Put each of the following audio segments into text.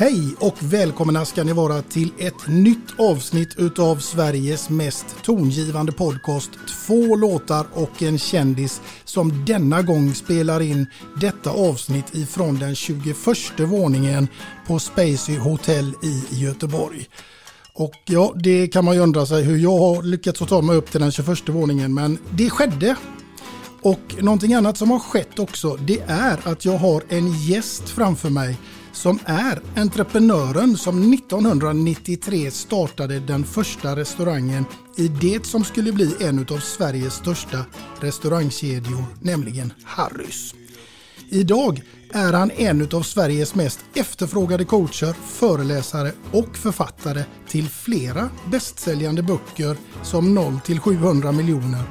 Hej och välkomna ska ni vara till ett nytt avsnitt utav Sveriges mest tongivande podcast. Två låtar och en kändis som denna gång spelar in detta avsnitt ifrån den 21 våningen på Spacey Hotel i Göteborg. Och ja, det kan man ju undra sig hur jag har lyckats att ta mig upp till den 21 våningen, men det skedde. Och någonting annat som har skett också, det är att jag har en gäst framför mig som är entreprenören som 1993 startade den första restaurangen i det som skulle bli en av Sveriges största restaurangkedjor, nämligen Harrys. Idag är han en av Sveriges mest efterfrågade coacher, föreläsare och författare till flera bästsäljande böcker som 0 till 700 miljoner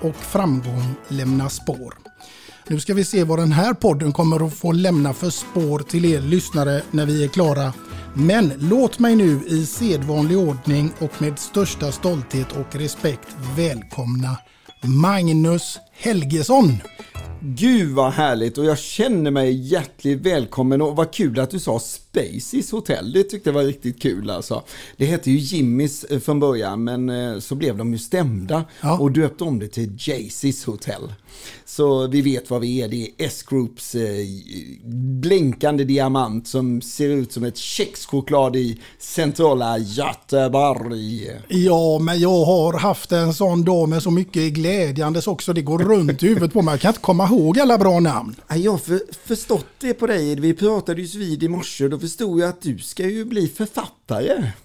och Framgång lämnar spår. Nu ska vi se vad den här podden kommer att få lämna för spår till er lyssnare när vi är klara. Men låt mig nu i sedvanlig ordning och med största stolthet och respekt välkomna Magnus Helgesson. Gud vad härligt och jag känner mig hjärtligt välkommen och vad kul att du sa Spaceys hotell. Det tyckte jag var riktigt kul alltså. Det hette ju Jimmys eh, från början men eh, så blev de ju stämda Ja. och döpte om det till Jaycees hotell. Så vi vet vad vi är. Det är S-Groups eh, blinkande diamant som ser ut som ett kexchoklad i centrala Göteborg. Ja, men jag har haft en sån dag med så mycket glädjandes också. Det går runt i huvudet på mig. Jag kan inte komma ihåg alla bra namn. Ja, Jag har för, förstått det på dig. Vi pratade ju vid i morse. Då förstod jag att du ska ju bli författare.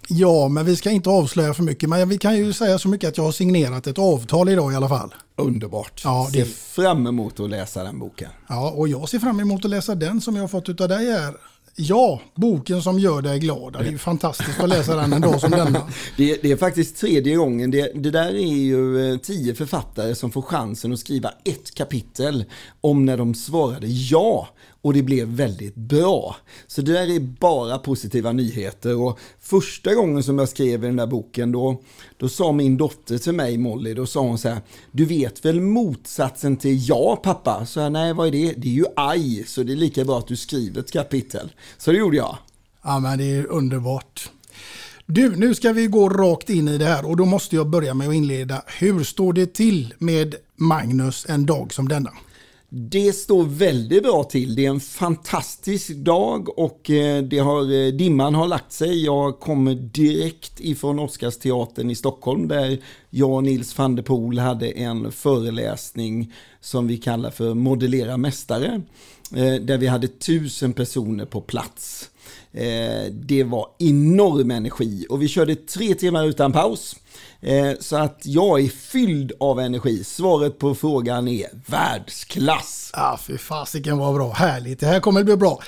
Ja, men vi ska inte avslöja för mycket. Men vi kan ju säga så mycket att jag har signerat ett avtal idag i alla fall. Underbart. Ja, Ser det- fram emot att läsa den boken. Ja, och jag ser fram emot att läsa den som jag har fått utav dig här. Ja, boken som gör dig glad. Det är ju fantastiskt att läsa den en dag som denna. Det, det är faktiskt tredje gången. Det, det där är ju eh, tio författare som får chansen att skriva ett kapitel om när de svarade ja. Och det blev väldigt bra. Så det där är bara positiva nyheter. Och första gången som jag skrev i den där boken då, då sa min dotter till mig, Molly, då sa hon så här, du vet väl motsatsen till ja pappa? Så jag, nej vad är det? Det är ju aj, så det är lika bra att du skriver ett kapitel. Så det gjorde jag. Ja, men det är underbart. Du, nu ska vi gå rakt in i det här och då måste jag börja med att inleda. Hur står det till med Magnus en dag som denna? Det står väldigt bra till. Det är en fantastisk dag och eh, det har, eh, dimman har lagt sig. Jag kommer direkt ifrån Oscarsteatern i Stockholm där jag och Nils van der Poel hade en föreläsning som vi kallar för Modellera mästare. Eh, där vi hade tusen personer på plats. Det var enorm energi och vi körde tre timmar utan paus. Eh, så att jag är fylld av energi. Svaret på frågan är världsklass. Ja, fy fasiken vad bra. Härligt. Det här kommer att bli bra.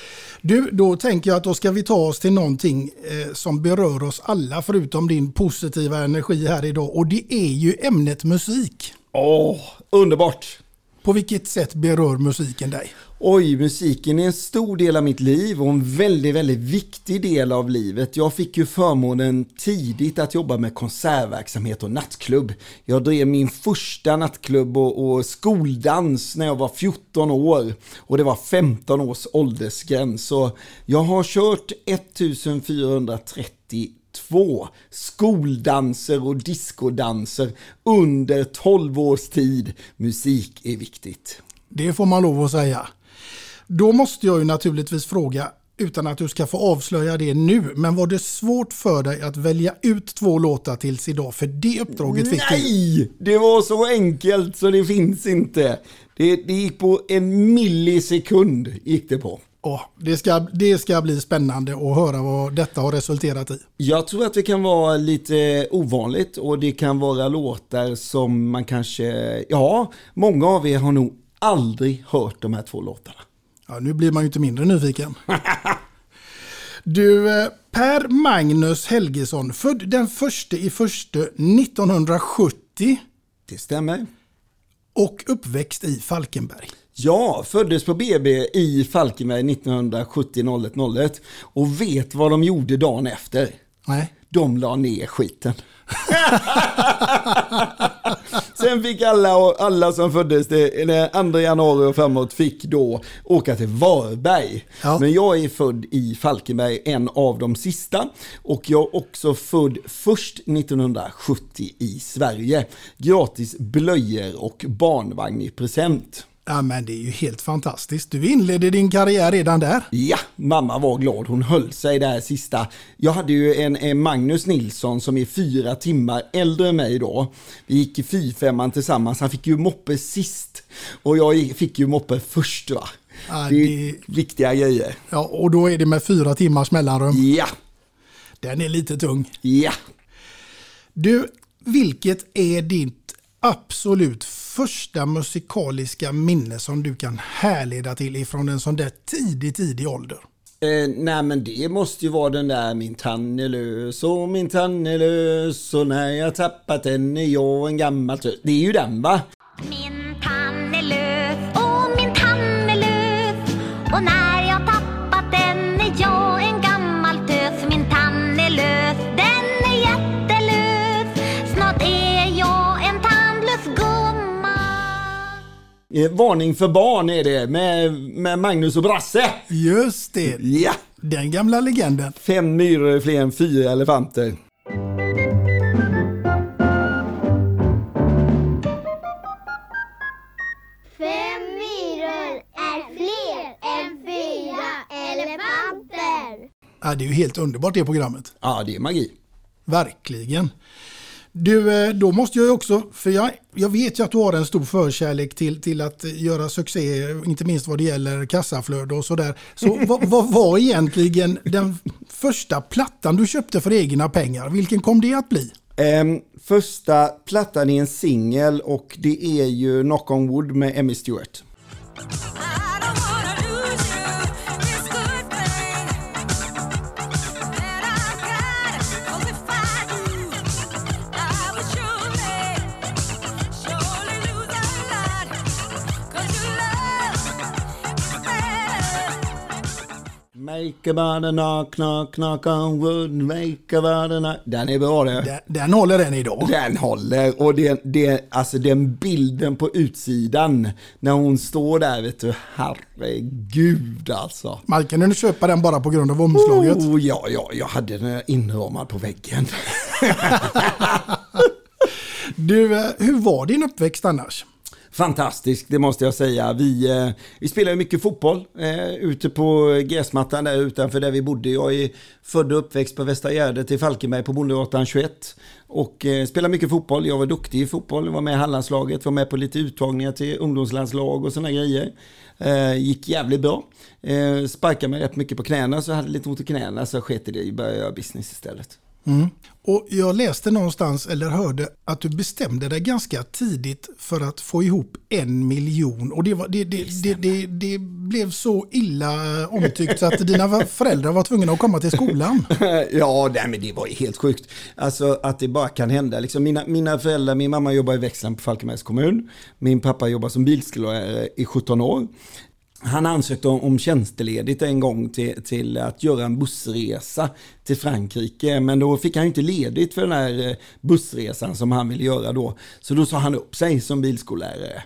Du, då tänker jag att då ska vi ta oss till någonting eh, som berör oss alla förutom din positiva energi här idag. Och det är ju ämnet musik. Åh, underbart! På vilket sätt berör musiken dig? Oj, musiken är en stor del av mitt liv och en väldigt, väldigt viktig del av livet. Jag fick ju förmånen tidigt att jobba med konsertverksamhet och nattklubb. Jag drev min första nattklubb och, och skoldans när jag var 14 år och det var 15 års åldersgräns. Så jag har kört 1430 två skoldanser och diskodanser under 12 års tid. Musik är viktigt. Det får man lov att säga. Då måste jag ju naturligtvis fråga, utan att du ska få avslöja det nu, men var det svårt för dig att välja ut två låtar tills idag? För det uppdraget fick Nej, du. Nej, det var så enkelt så det finns inte. Det, det gick på en millisekund gick det på. Oh, det, ska, det ska bli spännande att höra vad detta har resulterat i. Jag tror att det kan vara lite ovanligt och det kan vara låtar som man kanske, ja, många av er har nog aldrig hört de här två låtarna. Ja, nu blir man ju inte mindre nyfiken. Du, eh, Per Magnus Helgesson, född den första i första 1970. Det stämmer. Och uppväxt i Falkenberg. Ja, föddes på BB i Falkenberg 1970 01 och vet vad de gjorde dagen efter? Nej. De la ner skiten. Sen fick alla, alla som föddes det, 2 januari och framåt fick då åka till Varberg. Ja. Men jag är född i Falkenberg, en av de sista. Och jag är också född först 1970 i Sverige. Gratis blöjor och barnvagn i present. Ja men det är ju helt fantastiskt. Du inledde din karriär redan där. Ja, mamma var glad. Hon höll sig där sista. Jag hade ju en, en Magnus Nilsson som är fyra timmar äldre än mig då. Vi gick i fyrfemman tillsammans. Han fick ju moppe sist. Och jag fick ju moppe först va. Ja, det är det... viktiga grejer. Ja, och då är det med fyra timmars mellanrum. Ja. Den är lite tung. Ja. Du, vilket är ditt absolut första musikaliska minne som du kan härleda till ifrån en sån där tidig, tidig ålder? Eh, nej men det måste ju vara den där min tann är lös och min tann är lös och när jag tappat den är jag en gammal tös. Det är ju den va? Min tann är lös och min tann är lös och när Eh, varning för barn är det med, med Magnus och Brasse. Just det. Ja. Den gamla legenden. Fem myror är fler än fyra elefanter. Fem myror är fler än fyra elefanter. Ja, det är ju helt underbart det programmet. Ja, det är magi. Verkligen. Du, eh, då måste jag också, för jag, jag vet ju att du har en stor förkärlek till, till att göra succé, inte minst vad det gäller kassaflöde och sådär. Så vad, vad var egentligen den första plattan du köpte för egna pengar? Vilken kom det att bli? Um, första plattan är en singel och det är ju Knock on Wood med Emmy Stewart. Make about a knock, knock, on wood, make about a knock. Den är bra det. Den, den håller den idag. Den håller och det, det, alltså den bilden på utsidan när hon står där vet du, herregud alltså. Man kan köpa den bara på grund av omslaget. Oh, ja, ja, jag hade den inramad på väggen. du, eh, hur var din uppväxt annars? Fantastisk, det måste jag säga. Vi, eh, vi spelar mycket fotboll eh, ute på gräsmattan där utanför där vi bodde. Jag är född och uppväxt på Västra Gärdet i Falkenberg på Bondegatan 21. Och eh, spelade mycket fotboll. Jag var duktig i fotboll, Jag var med i Hallandslaget, var med på lite uttagningar till ungdomslandslag och sådana grejer. Eh, gick jävligt bra. Eh, sparkade mig rätt mycket på knäna så jag hade lite ont i knäna så jag sket i det och började göra business istället. Mm. Och jag läste någonstans eller hörde att du bestämde dig ganska tidigt för att få ihop en miljon. Och det, var, det, det, det, det, blev så illa omtyckt så att dina föräldrar var tvungna att komma till skolan. ja, nej, men det var helt sjukt. Alltså att det bara kan hända. Liksom, mina, mina föräldrar, min mamma jobbar i växeln på Falkenbergs kommun. Min pappa jobbar som bilskrivare i 17 år. Han ansökte om, om tjänsteledigt en gång till, till att göra en bussresa till Frankrike. Men då fick han inte ledigt för den här eh, bussresan som han ville göra då. Så då sa han upp sig som bilskollärare.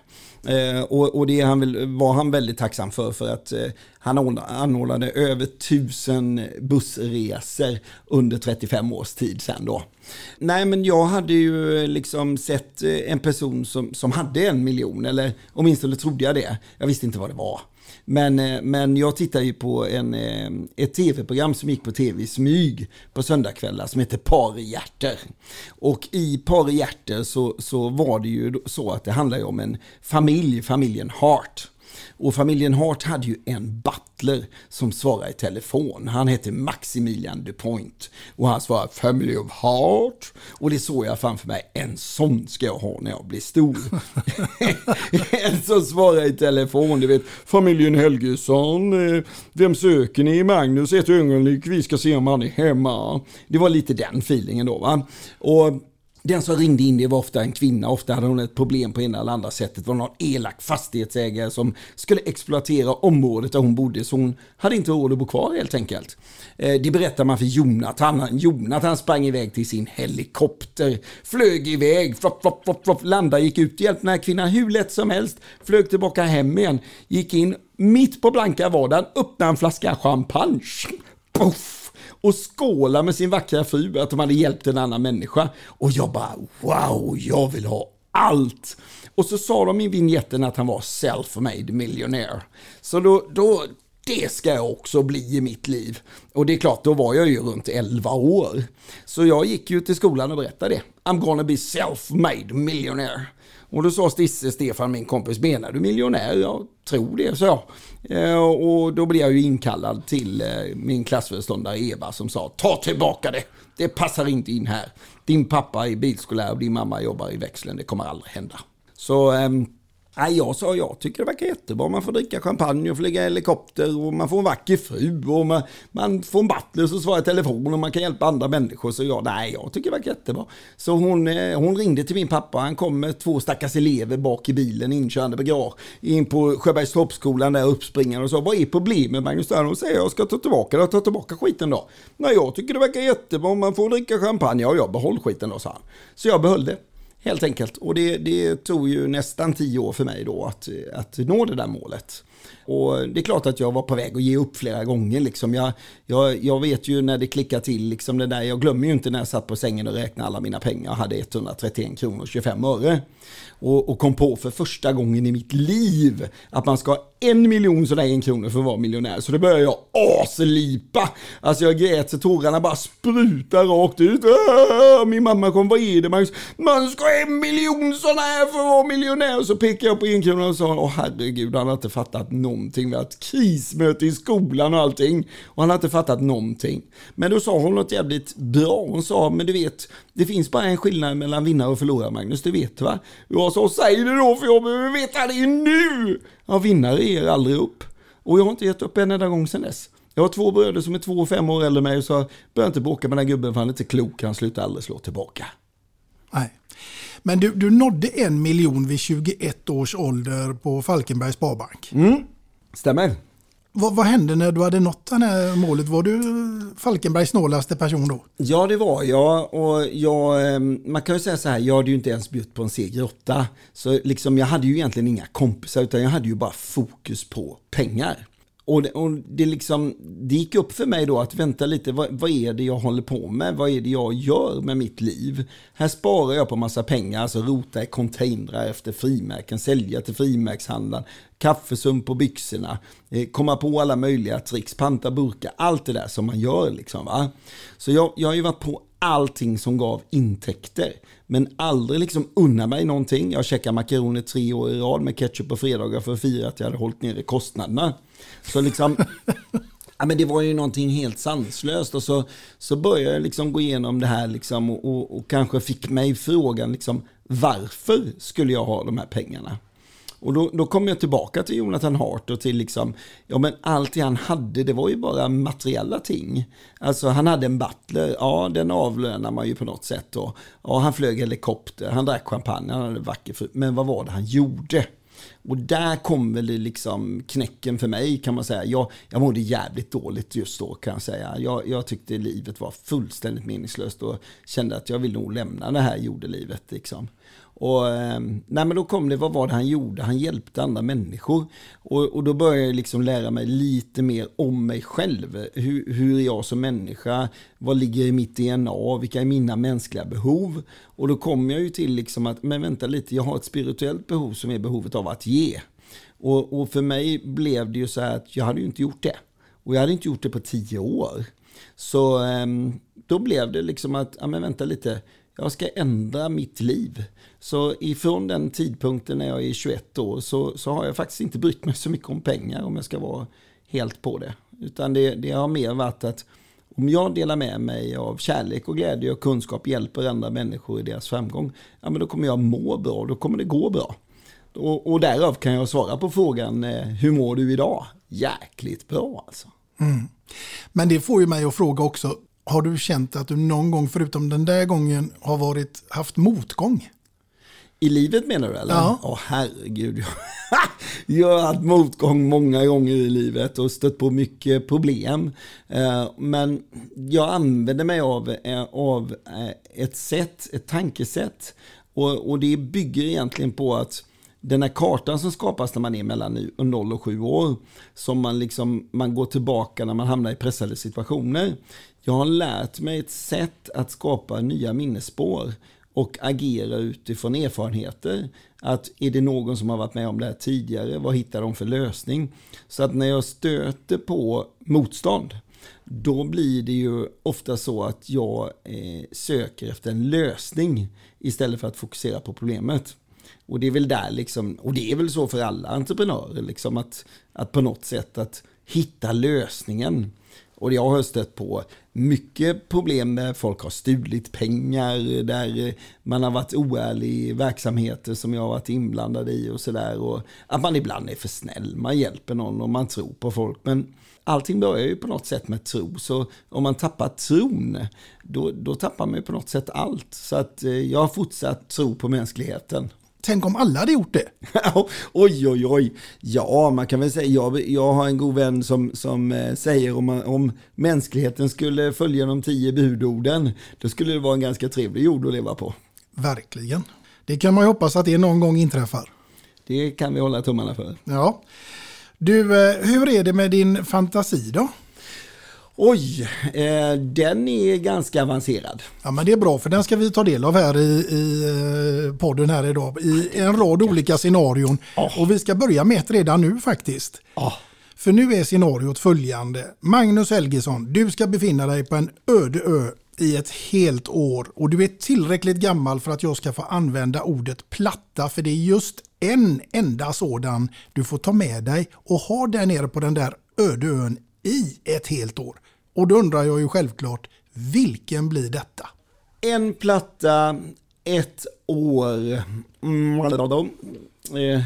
Eh, och, och, det han var han väldigt tacksam för, för att eh, han anordnade över tusen bussresor under 35 års tid sen då. Nej, men jag hade ju eh, liksom sett eh, en person som, som hade en miljon, eller åtminstone trodde jag det. Jag visste inte vad det var. Men, eh, men jag tittar ju på en, eh, ett tv-program som gick på tv i smyg på söndagskvällar som heter Par i hjärter. Och i Par i hjärter så, så var det ju så att det handlar om en familj, familjen Hart. Och familjen Hart hade ju en butler som svarade i telefon. Han hette Maximilian DuPont Och han svarade Family of Hart. Och det såg jag framför mig. En sån ska jag ha när jag blir stor. en som svarar i telefon. Du vet, familjen Helgesson. Eh, Vem söker ni? Magnus, ett ögonblick. Vi ska se om han är hemma. Det var lite den feelingen då va. Och den som ringde in det var ofta en kvinna, ofta hade hon ett problem på ena eller andra sättet. Det var någon elak fastighetsägare som skulle exploatera området där hon bodde så hon hade inte råd att bo kvar helt enkelt. Eh, det berättar man för Jonathan. Jonathan sprang iväg till sin helikopter, flög iväg, flopp, flopp, flopp, flopp, landade, gick ut, hjälpte den här kvinnan hur lätt som helst, flög tillbaka hem igen, gick in mitt på blanka vardagen, öppnade en flaska champagne. Puff! Och skåla med sin vackra fru att de hade hjälpt en annan människa. Och jag bara wow, jag vill ha allt. Och så sa de i vignetten att han var self-made millionaire. Så då, då, det ska jag också bli i mitt liv. Och det är klart, då var jag ju runt 11 år. Så jag gick ju till skolan och berättade det. I'm gonna be self-made millionaire. Och då sa Stisse, Stefan, min kompis, menar du miljonär? Jag tror det, så jag. Eh, och då blev jag ju inkallad till eh, min klassföreståndare Eva som sa, ta tillbaka det. Det passar inte in här. Din pappa är bilskollärare och din mamma jobbar i växeln. Det kommer aldrig hända. Så ehm, Nej, jag sa jag tycker det verkar jättebra. Man får dricka champagne och flyga helikopter och man får en vacker fru och man, man får en butler som svarar i telefon och man kan hjälpa andra människor. Så jag, nej, jag tycker det verkar jättebra. Så hon, eh, hon ringde till min pappa. Han kom med två stackars elever bak i bilen inkörande på garage in på Sjöbergstorpsskolan där uppspringande och sa vad är problemet Magnus Stern? Och säger jag ska ta tillbaka det, ta tillbaka skiten då. Nej, jag tycker det verkar jättebra. Man får dricka champagne. Ja, jag behåll skiten då, sa han. Så jag behöll det. Helt enkelt. Och det, det tog ju nästan tio år för mig då att, att nå det där målet. Och det är klart att jag var på väg att ge upp flera gånger. Liksom. Jag, jag, jag vet ju när det klickar till, liksom det där, jag glömmer ju inte när jag satt på sängen och räknade alla mina pengar. och hade 131 kronor och 25 öre. Och, och kom på för första gången i mitt liv att man ska ha en miljon sådär en kronor för att vara miljonär. Så då började jag aslipa. Alltså jag grät så tårarna bara sprutar rakt ut. Min mamma kom, vad är det Magnus? Man ska ha en miljon sådana här för att vara miljonär. Och så pekade jag på en krona och sa, åh herregud, han har inte fattat någonting. Vi har ett krismöte i skolan och allting. Och han har inte fattat någonting. Men då sa hon något jävligt bra. Hon sa, men du vet, det finns bara en skillnad mellan vinnare och förlorare Magnus, det vet du va? Jag sa, säg det då för jag behöver veta det nu! Ja, vinnare ger aldrig upp. Och jag har inte gett upp en enda gång sedan dess. Jag har två bröder som är två och fem år äldre än mig, så jag börjar inte bråka med den gubben för han är inte klok, han slutar aldrig slå tillbaka. Nej. Men du, du nådde en miljon vid 21 års ålder på Falkenbergs Sparbank. Mm, stämmer. Vad, vad, hände när du hade nått det här målet? Var du Falkenbergs snålaste person då? Ja, det var jag. Och jag, ehm, man kan ju säga så här, jag hade ju inte ens bjudit på en seger 8. Så liksom, jag hade ju egentligen inga kompisar, utan jag hade ju bara fokus på pengar. Och, det, och det, liksom, det gick upp för mig då att vänta lite, vad, vad, är det jag håller på med? Vad är det jag gör med mitt liv? Här sparar jag på massa pengar, alltså rota i containrar efter frimärken, sälja till frimärkshandlaren, kaffesump på byxorna, eh, komma på alla möjliga tricks, panta burkar, allt det där som man gör liksom. Va? Så jag, jag har ju varit på allting som gav intäkter. Men aldrig liksom unna mig någonting. Jag käkade makaroner tre år i rad med ketchup på fredagar för att fira att jag hade hållit nere kostnaderna. Så liksom, ja, men det var ju någonting helt sanslöst. Och så, så började jag liksom gå igenom det här liksom och, och, och kanske fick mig frågan liksom, varför skulle jag ha de här pengarna? Och då, då kom jag tillbaka till Jonathan Hart och till liksom, ja men allt det han hade, det var ju bara materiella ting. Alltså han hade en butler, ja den avlönar man ju på något sätt då. Ja han flög helikopter, han drack champagne, han hade vacker fru. Men vad var det han gjorde? Och där kom väl liksom knäcken för mig kan man säga. Jag, jag mådde jävligt dåligt just då kan jag säga. Jag, jag tyckte livet var fullständigt meningslöst och kände att jag vill nog lämna det här jordelivet. Liksom. Och, ehm, nej men då kom det, vad var det han gjorde? Han hjälpte andra människor. Och, och då började jag liksom lära mig lite mer om mig själv. Hur, hur är jag som människa? Vad ligger i mitt DNA? Vilka är mina mänskliga behov? Och då kom jag ju till liksom att, men vänta lite, jag har ett spirituellt behov som är behovet av att ge. Och, och för mig blev det ju så här att jag hade ju inte gjort det. Och jag hade inte gjort det på tio år. Så ehm, då blev det liksom att, ja men vänta lite, jag ska ändra mitt liv. Så ifrån den tidpunkten när jag är 21 år så, så har jag faktiskt inte brytt mig så mycket om pengar om jag ska vara helt på det. Utan det, det har mer varit att om jag delar med mig av kärlek och glädje och kunskap hjälper andra människor i deras framgång, ja men då kommer jag må bra, då kommer det gå bra. Och, och därav kan jag svara på frågan, eh, hur mår du idag? Jäkligt bra alltså. Mm. Men det får ju mig att fråga också, har du känt att du någon gång förutom den där gången har varit, haft motgång? I livet menar du eller? Ja. Åh herregud. jag har haft motgång många gånger i livet och stött på mycket problem. Eh, men jag använder mig av, eh, av eh, ett sätt, ett tankesätt. Och, och det bygger egentligen på att den här kartan som skapas när man är mellan 0 och 7 år, som man, liksom, man går tillbaka när man hamnar i pressade situationer. Jag har lärt mig ett sätt att skapa nya minnesspår och agera utifrån erfarenheter. Att är det någon som har varit med om det här tidigare, vad hittar de för lösning? Så att när jag stöter på motstånd, då blir det ju ofta så att jag eh, söker efter en lösning istället för att fokusera på problemet. Och det är väl där liksom, och det är väl så för alla entreprenörer, liksom att, att på något sätt att hitta lösningen. Och jag har stött på mycket problem där folk har stulit pengar, där man har varit oärlig i verksamheter som jag har varit inblandad i och sådär. Och att man ibland är för snäll, man hjälper någon och man tror på folk. Men allting börjar ju på något sätt med tro. Så om man tappar tron, då, då tappar man ju på något sätt allt. Så att eh, jag har fortsatt tro på mänskligheten. Tänk om alla hade gjort det. oj, oj, oj. Ja, man kan väl säga, jag, jag har en god vän som, som eh, säger om, om mänskligheten skulle följa de tio budorden, då skulle det vara en ganska trevlig jord att leva på. Verkligen. Det kan man ju hoppas att det någon gång inträffar. Det kan vi hålla tummarna för. Ja. Du, eh, hur är det med din fantasi då? Oj, eh, den är ganska avancerad. Ja men det är bra för den ska vi ta del av här i, i eh, podden här idag. I en rad olika scenarion. Oh. Och vi ska börja med ett redan nu faktiskt. Oh. För nu är scenariot följande. Magnus Helgesson, du ska befinna dig på en öde ö i ett helt år och du är tillräckligt gammal för att jag ska få använda ordet platta för det är just en enda sådan du får ta med dig och ha där nere på den där öde ön i ett helt år. Och då undrar jag ju självklart, vilken blir detta? En platta, ett år. Mm, eh,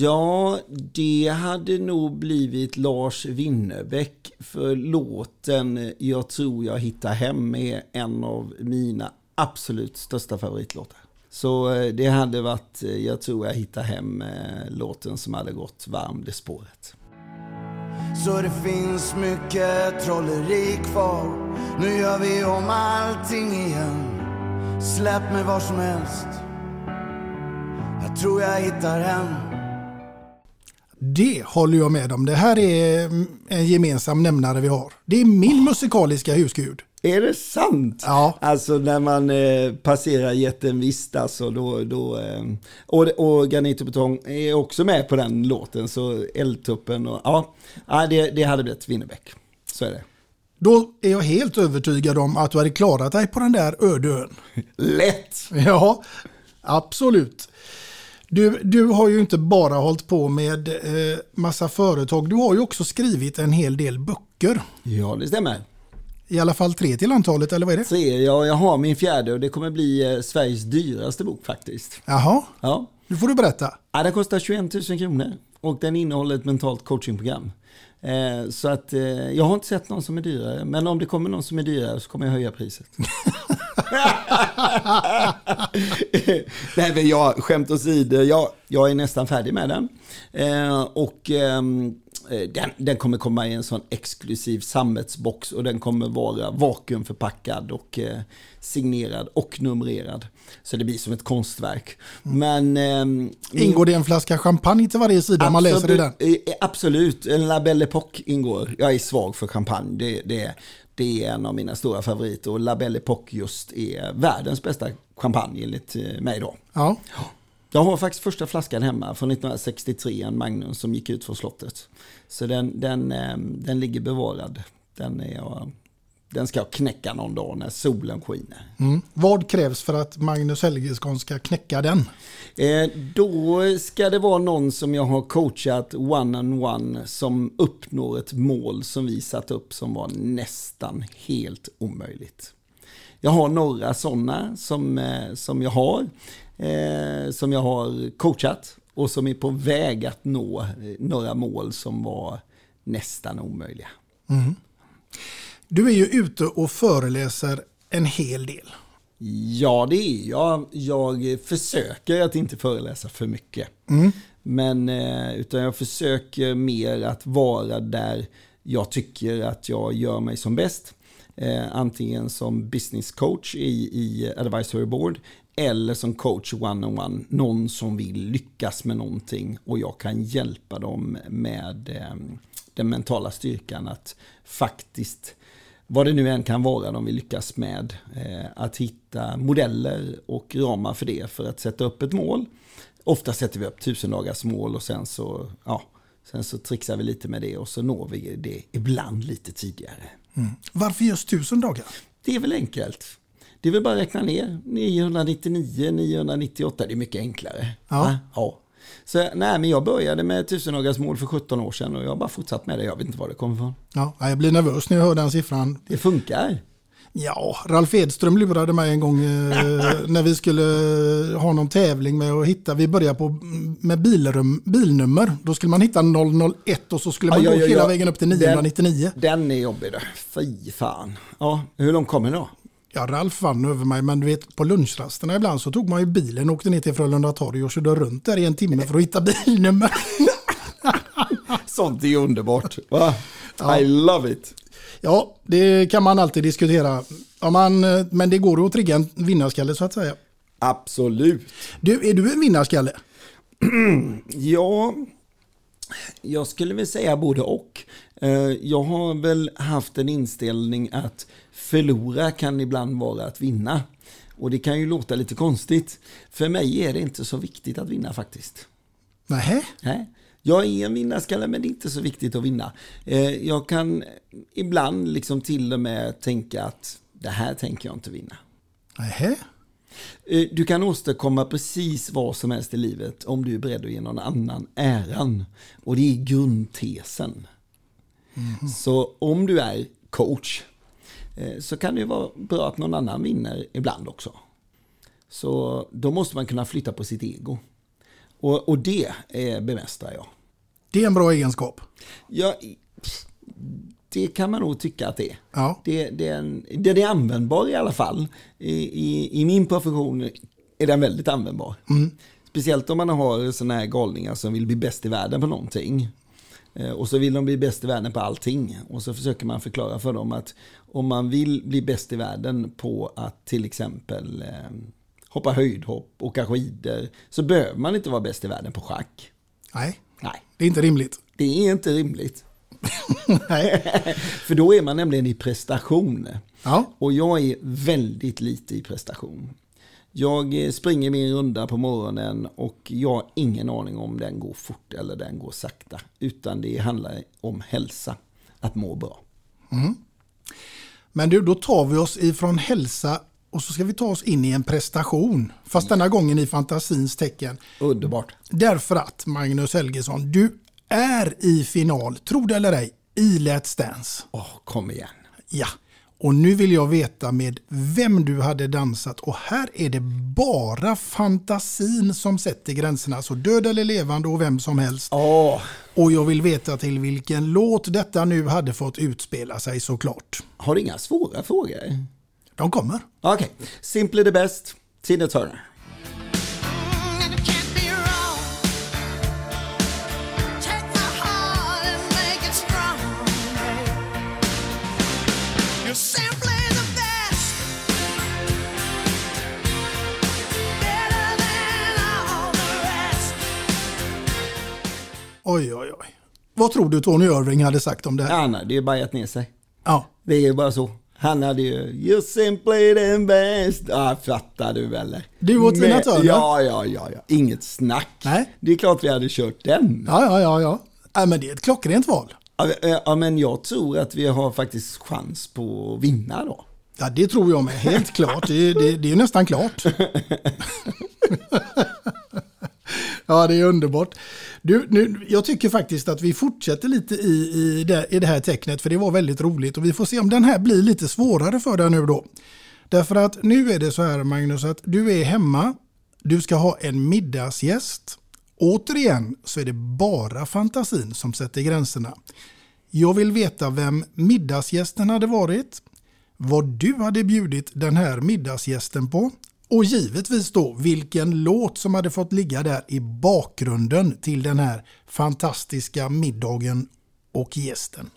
ja, det hade nog blivit Lars Winnerbäck för låten Jag tror jag hittar hem är en av mina absolut största favoritlåtar. Så eh, det hade varit eh, Jag tror jag hittar hem låten som hade gått varm det spåret. Så det finns mycket trolleri kvar Nu gör vi om allting igen Släpp mig var som helst Jag tror jag hittar hem Det håller jag med om. Det här är en gemensam nämnare vi har. Det är min musikaliska husgud. Är det sant? Ja. Alltså när man eh, passerar jätten visst alltså då, då eh, och, och Granit och Betong är också med på den låten så Eldtuppen och ja, ja det, det hade blivit Winnerbäck. Så är det. Då är jag helt övertygad om att du hade klarat dig på den där öde ön. Lätt! Ja, absolut. Du, du har ju inte bara hållit på med eh, massa företag. Du har ju också skrivit en hel del böcker. Ja, det stämmer. I alla fall tre till antalet, eller vad är det? Tre, ja, jag har min fjärde och det kommer bli eh, Sveriges dyraste bok faktiskt. Jaha, Ja. nu får du berätta. ja, den kostar 21 000 kronor och den innehåller ett mentalt coachingprogram. Eh, så att eh, jag har inte sett någon som är dyrare, men om det kommer någon som är dyrare så kommer jag höja priset. Nej men jag, skämt åsido, jag, jag är nästan färdig med den. Eh, och ehm, eh, den, den kommer komma i en sån exklusiv sammetsbox och den kommer vara vakuumförpackad och eh, signerad och numrerad. Så det blir som ett konstverk. Men... ehm, Ingår det en flaska champagne till varje sida om man läser i den? eh, Absolut, en La Belle Époque ingår. Jag är svag för champagne. Det, det, det är en av mina stora favoriter. Och La Belle Époque just är världens bästa champagne enligt eh, mig då. Ja. Jag har faktiskt första flaskan hemma från 1963, en Magnum som gick ut från slottet. Så den, den, eh, den ligger bevarad. Den, är den ska jag knäcka någon dag när solen skiner. Mm. Vad krävs för att Magnus Helgesson ska knäcka den? Eh, då ska det vara någon som jag har coachat one-on-one som uppnår ett mål som vi satt upp som var nästan helt omöjligt. Jag har några sådana som, eh, som jag har, eh, som jag har coachat och som är på väg att nå eh, några mål som var nästan omöjliga. Du är ju ute och föreläser en hel del. Ja, det är jag. Jag försöker att inte föreläsa för mycket. Men eh, utan jag försöker mer att vara där jag tycker att jag gör mig som bäst. Eh, antingen som business coach i, i advisory board eller som coach one-on-one. Någon som vill lyckas med någonting och jag kan hjälpa dem med eh, den mentala styrkan att faktiskt vad det nu än kan vara de vill lyckas med. Eh, att hitta modeller och ramar för det för att sätta upp ett mål. Ofta sätter vi upp tusen dagars mål och sen så, ja, sen så trixar vi lite med det och så når vi det ibland lite tidigare. Varför just tusen dagar? Det är väl enkelt. Det är väl bara att räkna ner. 999, 998, det är mycket enklare. Ja. Ja. Så nej, men jag började med tusen dagars mål för 17 år sedan och jag har bara fortsatt med det. Jag vet inte var det kommer ifrån. Ja, jag blir nervös när jag hör den siffran. Det funkar. Ja, Ralf Edström lurade mig en gång eh, när vi skulle ha någon tävling med att hitta, vi började på med bilrum, bilnummer. Då skulle man hitta 001 och så skulle man ja, gå ja, hela ja. vägen upp till 999. Den, den är jobbig då. Fy fan. Ja, hur långt kommer det då? Ja, Ralf vann över mig, men du vet på lunchrasterna ibland så tog man ju bilen och åkte ner till Frölunda torg och körde runt där i en timme för att hitta bilnummer. Sånt är underbart. Va? I love it. Ja, det kan man alltid diskutera. Om man, men det går att trigga en vinnarskalle så att säga. Absolut. Du, är du en vinnarskalle? Ja, jag skulle väl säga både och. Eh, Jag har väl haft en inställning att förlora kan ibland vara att vinna. Och det kan ju låta lite konstigt. För mig är det inte så viktigt att vinna faktiskt. Nej. Nej. Jag är en vinnarskalle men det är inte så viktigt att vinna. Eh, Jag kan ibland liksom till och med tänka att det här tänker jag inte vinna. Nej. Eh, Du kan åstadkomma precis vad som helst i livet om du är beredd att ge någon annan äran. Och det är grundtesen. Så om du är coach eh, så kan det vara bra att någon annan vinner ibland också. Så då måste man kunna flytta på sitt ego. Och, och det bemästrar jag. Det är en bra egenskap. Ja, det kan man nog tycka att det är. Ja. Det, det är en, den är användbar i alla fall. I, i, I min profession är den väldigt användbar. Speciellt om man har sådana här galningar som vill bli bäst i världen på någonting. Eh, Och så vill de bli bäst i världen på allting. Och så försöker man förklara för dem att om man vill bli bäst i världen på att till exempel eh, hoppa höjdhopp, åka skidor, så behöver man inte vara bäst i världen på schack. Nej, det är inte rimligt. det är inte rimligt. Nej. För då är man nämligen i prestation. Ja. Och jag är väldigt lite i prestation. Jag eh, springer min runda på morgonen och jag har ingen aning om den går fort eller den går sakta. Utan det handlar om hälsa, att må bra. Men du, då tar vi oss ifrån hälsa och så ska vi ta oss in i en prestation. Fast denna gången i fantasins tecken. Underbart. Därför att, Magnus Helgesson, du är i final, tro det eller ej, i Let's Dance. Åh, kom igen. Ja, och nu vill jag veta med vem du hade dansat och här är det bara fantasin som sätter gränserna. Så död eller levande och vem som helst. Åh, Och jag vill veta till vilken låt detta nu hade fått utspela sig såklart. har du inga svåra frågor? De kommer. Okej, Simply the Best, Tina Turner. Oj, oj, oj. Vad tror du Tony Irving hade sagt om det här? Ja, nej, det är bara gett ner sig. Ja, Det är ju bara så. Han hade ju You're simply the best. Ja, fattar du eller? Du och Tina Turner? Ja, ja, ja, ja. Inget snack. Nej. Det är klart vi hade kört den. ja, ja, ja. ja. Nej, men det är ett klockrent val. Ja, eh, ja, men jag tror att vi har faktiskt chans på att vinna då. Ja, det tror jag med. Helt klart. Det, det, det är nästan klart. ja, det är underbart. Du, nu, jag tycker faktiskt att vi fortsätter lite i, i, det, i det här tecknet, för det var väldigt roligt. Och vi får se om den här blir lite svårare för dig nu då. Därför att nu är det så här Magnus, att du är hemma, du ska ha en middagsgäst. Återigen så är det bara fantasin som sätter gränserna. Jag vill veta vem middagsgästen hade varit, vad du hade bjudit den här middagsgästen på och givetvis då vilken låt som hade fått ligga där i bakgrunden till den här fantastiska middagen och gästen.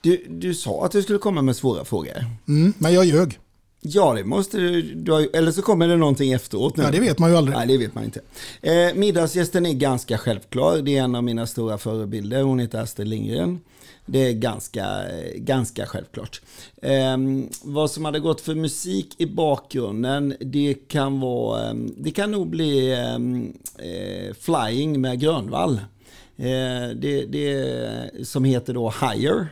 Du, du sa att du skulle komma med svåra frågor. Mm, men jag ljög. Ja, det måste du, du har, eller så kommer det någonting efteråt nu. Ja, det vet man ju aldrig. Nej, det vet man inte. Eh, middagsgästen är ganska självklar. Det är en av mina stora förebilder. Hon heter Astrid Lindgren. Det är ganska, ganska självklart. Eh, vad som hade gått för musik i bakgrunden, det kan vara, ehm, det kan nog bli ehm, eh, Flying med Grönvall. Eh, det, det som heter då Higher.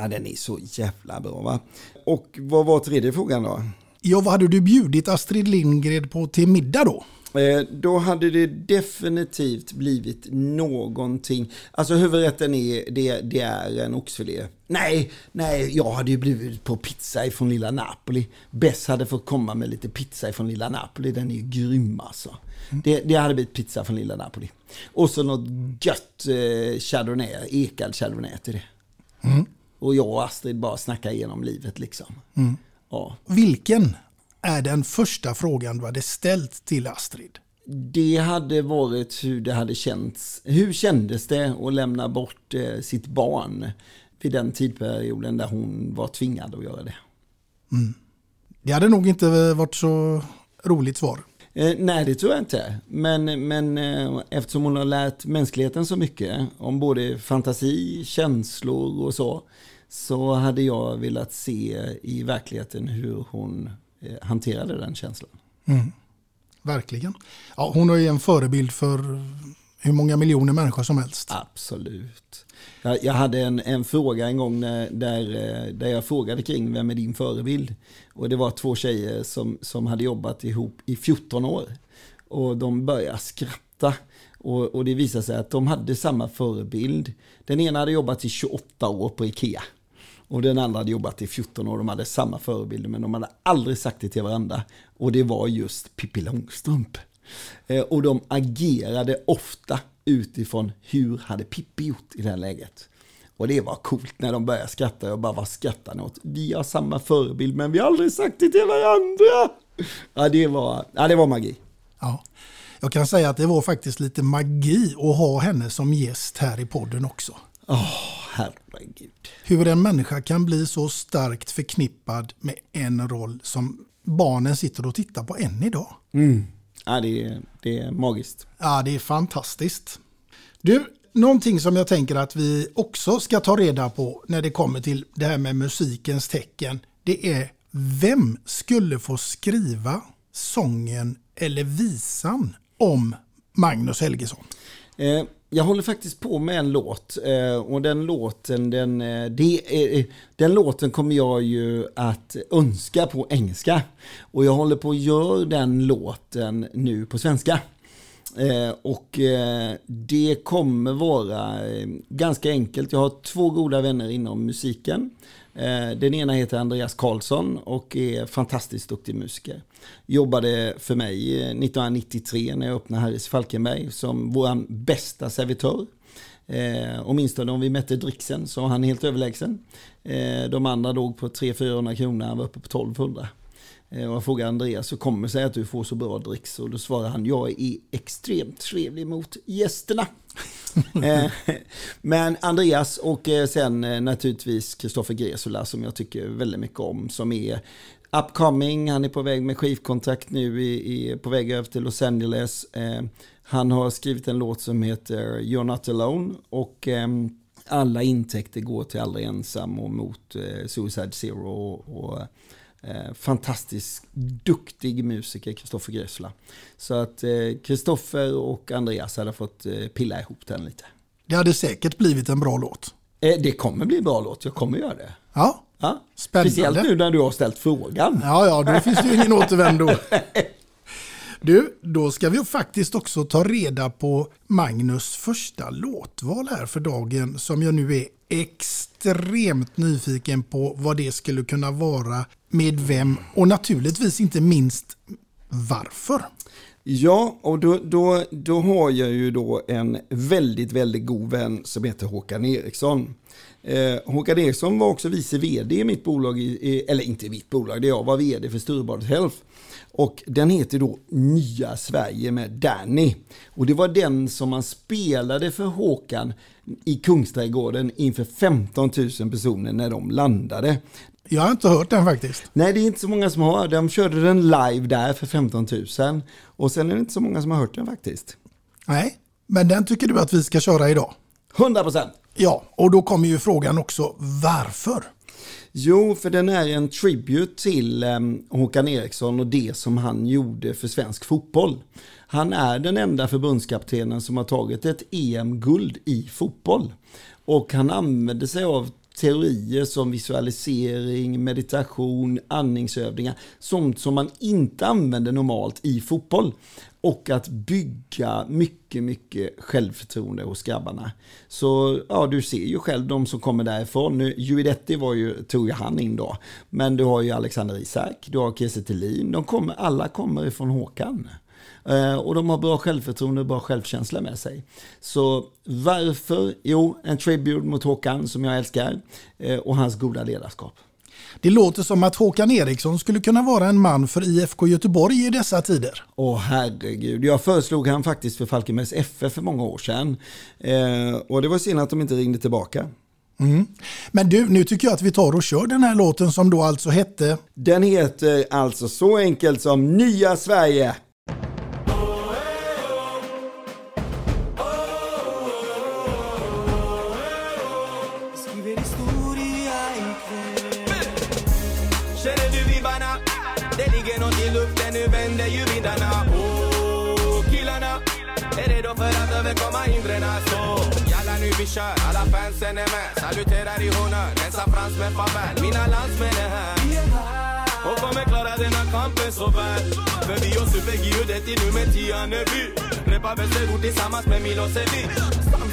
Ja, den är så jävla bra va. Och vad var tredje frågan då? Ja, vad hade du bjudit Astrid Lindgren på till middag då? Eh, då hade det definitivt blivit någonting. Alltså huvudrätten är, det, det är en oxfilé. Nej, nej, jag hade ju blivit på pizza ifrån lilla Napoli. Bess hade fått komma med lite pizza ifrån lilla Napoli. Den är ju grym alltså. Det, det hade blivit pizza från lilla Napoli. Och så något gött eh, chardonnay, ekad chardonnay till det. Och jag och Astrid bara snackar igenom livet liksom. Ja. Vilken är den första frågan du hade ställt till Astrid? Det hade varit hur det hade känts. Hur kändes det att lämna bort eh, sitt barn vid den tidperioden där hon var tvingad att göra det? Det hade nog inte varit så roligt svar. Eh, nej, det tror jag inte. Men, men eh, eftersom hon har lärt mänskligheten så mycket om både fantasi, känslor och så, så hade jag velat se i verkligheten hur hon eh, hanterade den känslan. Mm. Verkligen. Ja, hon är ju en förebild för hur många miljoner människor som helst. Absolut. Jag, jag hade en, en fråga en gång när, där, eh, där jag frågade kring vem är din förebild? Och det var två tjejer som, som hade jobbat ihop i 14 år. Och de började skratta. Och, och det visade sig att de hade samma förebild. Den ena hade jobbat i 28 år på Ikea. Och den andra hade jobbat i 14 år. De hade samma förebilder men de hade aldrig sagt det till varandra. Och det var just Pippi Långstrump. Eh, Och de agerade ofta utifrån hur hade Pippi gjort i det här läget. Och det var coolt när de började skratta. Jag bara, vad skrattar ni åt? Vi har samma förebild men vi har aldrig sagt det till varandra. Ja, det var, ja, det var magi. Ja. Jag kan säga att det var faktiskt lite magi att ha henne som gäst här i podden också. Åh, oh, herregud. Hur en människa kan bli så starkt förknippad med en roll som barnen sitter och tittar på än idag. Mm. Ja, det är, det är magiskt. Ja, det är fantastiskt. Du, någonting som jag tänker att vi också ska ta reda på när det kommer till det här med musikens tecken. Det är vem skulle få skriva sången eller visan om Magnus Helgesson? Eh, jag håller faktiskt på med en låt eh, och den låten, den, eh, det, eh, den låten kommer jag ju att önska på engelska. Och jag håller på att göra den låten nu på svenska. Och det kommer vara ganska enkelt. Jag har två goda vänner inom musiken. Eh, den ena heter Andreas Karlsson och är fantastiskt duktig musiker. Jobbade för mig eh, 1993 när jag öppnade Harris Falkenberg som vår bästa servitör. Eh, åtminstone om vi mätte dricksen så var han helt överlägsen. Eh, de andra låg på 300-400 kronor, han var uppe på 1200. Och jag frågade Andreas, hur kommer det sig att du får så bra dricks? Och då svarade han, jag är extremt trevlig mot gästerna. Eh, men Andreas och eh, sen eh, naturligtvis Kristoffer Gresula som jag tycker väldigt mycket om. Som är upcoming, han är på väg med skivkontrakt nu, i, på väg över till Los Angeles. han har skrivit en låt som heter You're Not Alone. Och ehm, alla intäkter går till Aldrig Ensam och mot Suicide Zero. och Eh, fantastiskt duktig musiker, Kristoffer Grösla. Så att Kristoffer eh, och Andreas hade fått eh, pilla ihop den lite. Det hade säkert blivit en bra låt. Det kommer bli en bra låt, jag kommer göra det. Ja, ja. spännande. Speciellt nu när du har ställt frågan. Ja, ja, då finns det ju ingen återvändo. Du, då ska vi faktiskt också ta reda på Magnus första låtval här för dagen som jag nu är extremt nyfiken på vad det skulle kunna vara, med vem och naturligtvis inte minst varför. Ja, och då, då, då har jag ju då en väldigt, väldigt god vän som heter Håkan Eriksson. Eh, Håkan Eriksson var också vice vd i mitt bolag, i, eller inte i mitt bolag, det jag var vd för Sturebadet Health. Och den heter då Nya Sverige med Danny. Och det var den som man spelade för Håkan i Kungsträdgården inför 15 000 personer när de landade. Jag har inte hört den faktiskt. Nej, det är inte så många som har. De körde den live där för 15 000. Och sen är det inte så många som har hört den faktiskt. Nej, men den tycker du att vi ska köra idag? 100 procent. Ja, och då kommer ju frågan också varför? Jo, för den är en tribute till um, Håkan Eriksson och det som han gjorde för svensk fotboll. Han är den enda förbundskaptenen som har tagit ett EM-guld i fotboll. Och han använde sig av teorier som visualisering, meditation, andningsövningar. Sånt som man inte använder normalt i fotboll. Och att bygga mycket, mycket självförtroende hos grabbarna. Så ja, du ser ju själv de som kommer därifrån. Nu, Juidetti var ju, tog ju han in då. Men du har ju Alexander Isak, du har Kiese De kommer, alla kommer ifrån Håkan. Eh, och de har bra självförtroende och bra självkänsla med sig. Så varför? Jo, en tribute mot Håkan som jag älskar eh, och hans goda ledarskap. Det låter som att Håkan Eriksson skulle kunna vara en man för IFK Göteborg i dessa tider. Åh herregud, jag föreslog han faktiskt för Falkenbergs FF för många år sedan. Eh, och det var synd att de inte ringde tillbaka. Mm. Men du, nu tycker jag att vi tar och kör den här låten som då alltså hette? Den heter alltså så enkelt som Nya Sverige. Vi kör, alla fansen är med. Saluterar i honnör rensar frans med farväl. Mina landsmän är här. Och kommer klara denna kampen så väl. För vi har supergiudet i nummer 10 Anneby Repar Västerort tillsammans med Milosevic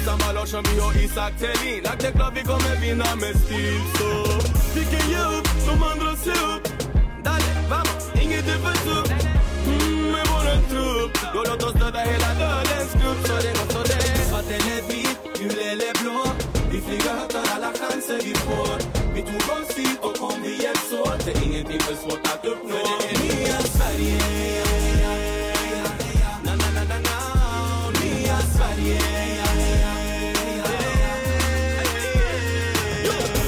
Samma Larsson, vi har Isak Thelin. Lagt det klart vi kommer vinna med stil så. Vi kan ge upp, de andra se upp. Dale, vamos, inget är för tufft mm, Med våran trupp. Då låt oss döda hela dödens grupp. Så det gränser vi får. Vi tog oss hit och kom vi hjälps åt Det är ingenting för svårt att uppnå. För det är nya Sverige. Nya Sverige.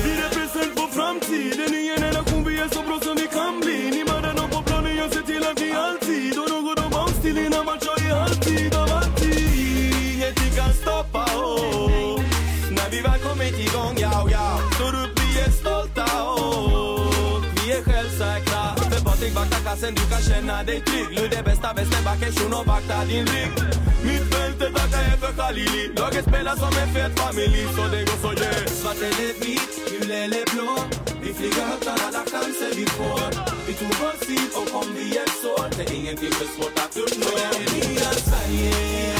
Vi represent på framtiden I en generation. Vi är så bra som vi kan bli. Ni mördar dem på planen, jag ser till att vi alltid Och något om oss till innan man kör i halvtid Av alltid. Ingenting kan stoppa. Oss När vi väl kommit igång För Vakta kassen, du kan känna dig trygg Ludde bästa, bästa vänsterbacken, shunon vakta din rygg Mittfältet tackar jag e för Khalili Laget spelar som en fet familj, så det går så yeah Svart eller vit, gul eller blå Vi flyger högt tar alla chanser vi får Vi tog vår hit och kom vi hjälps åt Det är ingenting för svårt att uppnå Det är nya Sverige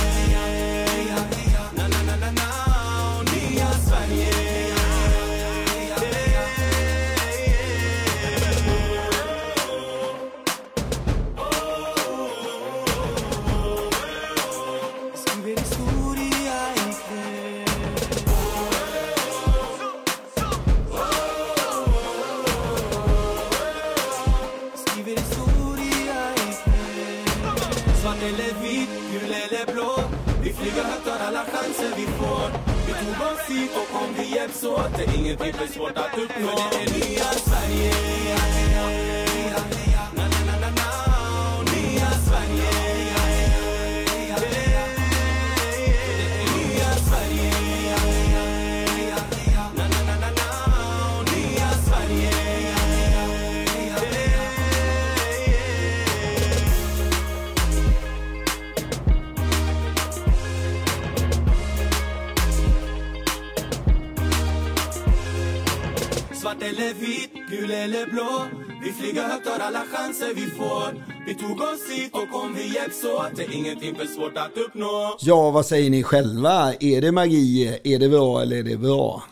hjälps åt Det är ingenting för svårt att uppnå Ja, vad säger ni själva? Är det magi? Är det bra eller är det bra?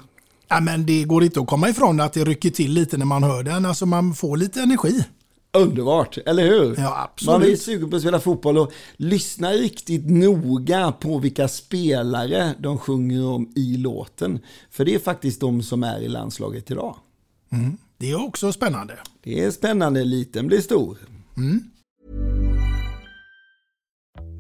Ja, men det går inte att komma ifrån att det rycker till lite när man hör den. Alltså man får lite energi. Underbart, eller hur? Ja, absolut. Man blir sugen på att spela fotboll och lyssna riktigt noga på vilka spelare de sjunger om i låten. För det är faktiskt de som är i landslaget idag. Mm. Det är också spännande. Det är spännande, liten blir stor.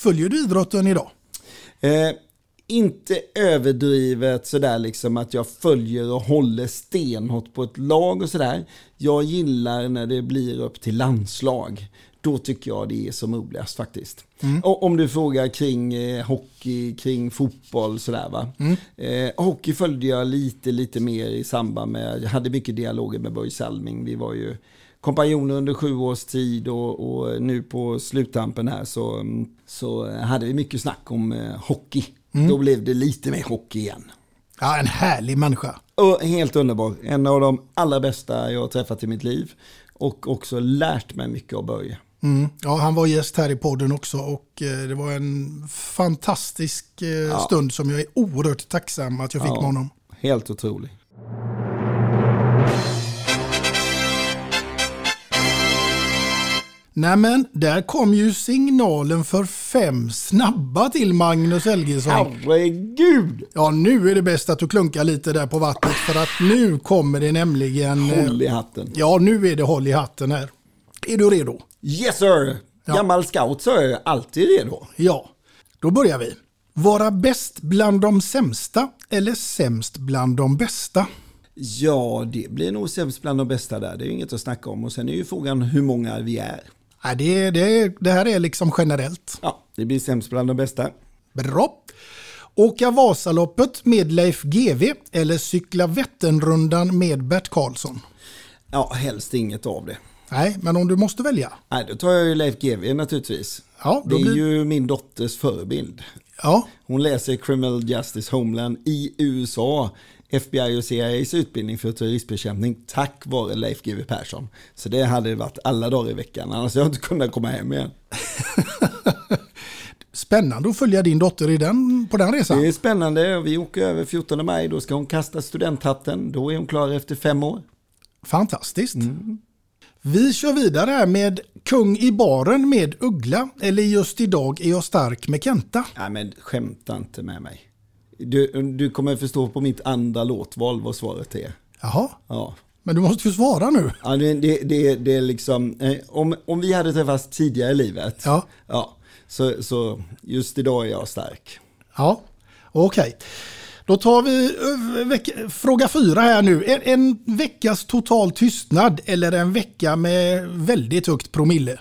Följer du idrotten idag? Eh, inte överdrivet sådär liksom att jag följer och håller stenhårt på ett lag och sådär. Jag gillar när det blir upp till landslag. Då tycker jag det är som roligast faktiskt. Mm. Och om du frågar kring eh, hockey, kring fotboll sådär va. Mm. Eh, hockey följde jag lite, lite mer i samband med, jag hade mycket dialoger med Börje Salming. Vi var ju kompanjoner under sju års tid och, och nu på sluttampen här så, så hade vi mycket snack om eh, hockey. Mm. Då blev det lite mer hockey igen. Ja, en härlig människa. Och helt underbar. En av de allra bästa jag har träffat i mitt liv. Och också lärt mig mycket av Börje. Mm. Ja, han var gäst här i podden också och eh, det var en fantastisk eh, stund som jag är oerhört tacksam att jag fick Ja, med honom. Helt otrolig. Nämen, där kom ju signalen för fem snabba till Magnus Helgesson. Herregud! Ja, nu är det bäst att du klunkar lite där på vattnet för att nu kommer det nämligen... eh, Håll i hatten. Ja, nu är det håll i hatten här. Är du redo? Yes sir! Gammal scout så är jag alltid redo. Ja, då börjar vi. Vara bäst bland de sämsta eller sämst bland de bästa? Ja, det blir nog sämst bland de bästa där. Det är ju inget att snacka om. Och sen är ju frågan hur många vi är. Nej, det, det, det här är liksom generellt. Ja, det blir sämst bland de bästa. Bra. Åka Vasaloppet med Leif GW eller cykla Vätternrundan med Bert Karlsson? Ja, helst inget av det. Nej, men om du måste välja? Nej, då tar jag ju Leif GW naturligtvis. Ja, det är blir- ju min dotters förebild. Ja. Hon läser Criminal Justice Homeland i USA. FBI och CIAs utbildning för terroristbekämpning tack vare Leif GW Persson. Så det hade varit alla dagar i veckan, annars hade jag inte kunnat komma hem igen. Spännande att följa din dotter i den, på den resan. Det är spännande. Vi åker över 14 maj, då ska hon kasta studenthatten. Då är hon klar efter fem år. Fantastiskt. Vi kör vidare här med Kung i baren med Uggla eller just idag är jag stark med Kenta. Nej men skämta inte med mig. Du, du kommer förstå på mitt andra låtval vad svaret är. Jaha, Ja. men du måste ju svara nu. Ja, det, det, det, det är liksom, eh, om, om vi hade träffats tidigare i livet, Ja. ja, så, så just idag är jag stark. Ja, okej. Då tar vi eh, veck- fråga fyra här nu. En, en veckas total tystnad eller en vecka med väldigt högt promille?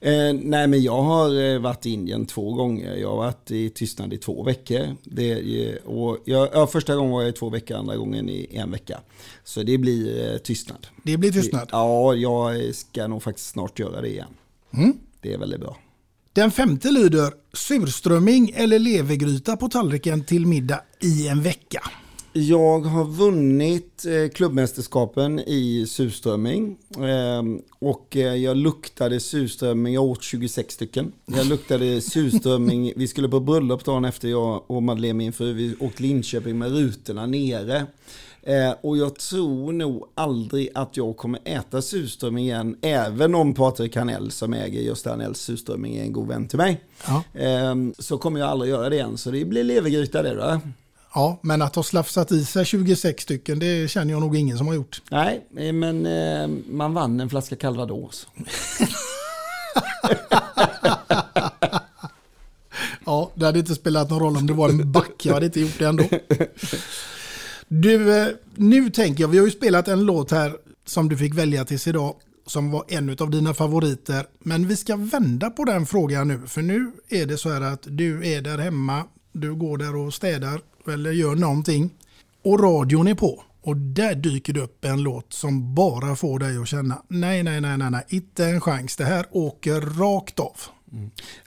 Eh, nej men jag har eh, varit i Indien två gånger. Jag har varit i tystnad i två veckor. Det, och jag, ja, första gången var jag i två veckor, andra gången i en vecka. Så det blir eh, tystnad. Det blir tystnad. Ja, jag ska nog faktiskt snart göra det igen. Mm. Det är väldigt bra. Den femte lyder surströmming eller levergryta på tallriken till middag i en vecka. Jag har vunnit eh, klubbmästerskapen i surströmming. ehm, och eh, jag luktade surströmming, jag åt 26 stycken. Jag luktade surströmming, vi skulle på bröllop dagen efter jag och Madeleine min fru, vi åkte Linköping med rutorna nere. Eh, och jag tror nog aldrig att jag kommer äta surströmming igen, även om Patrik Hanell som äger Gösta Hanells surströmming är en god vän till mig. Ja. Ehm, så kommer jag aldrig göra det igen, så det blir levergryta det då. Ja, men att ha slafsat i sig 26 stycken, det känner jag nog ingen som har gjort. Nej, eh, men eh, man vann en flaska calvados. Ja, det hade inte spelat någon roll om det var en back, jag hade inte gjort det ändå. Du, eh, nu tänker jag, vi har ju spelat en låt här som du fick välja tills idag, som var en av dina favoriter. Men vi ska vända på den frågan nu, för nu är det så här att du är där hemma, du går där och städar eller gör någonting och radion är på. Och där dyker det upp en låt som bara får dig att känna, nej, nej, nej, nej, nej, inte en chans, det här åker rakt av.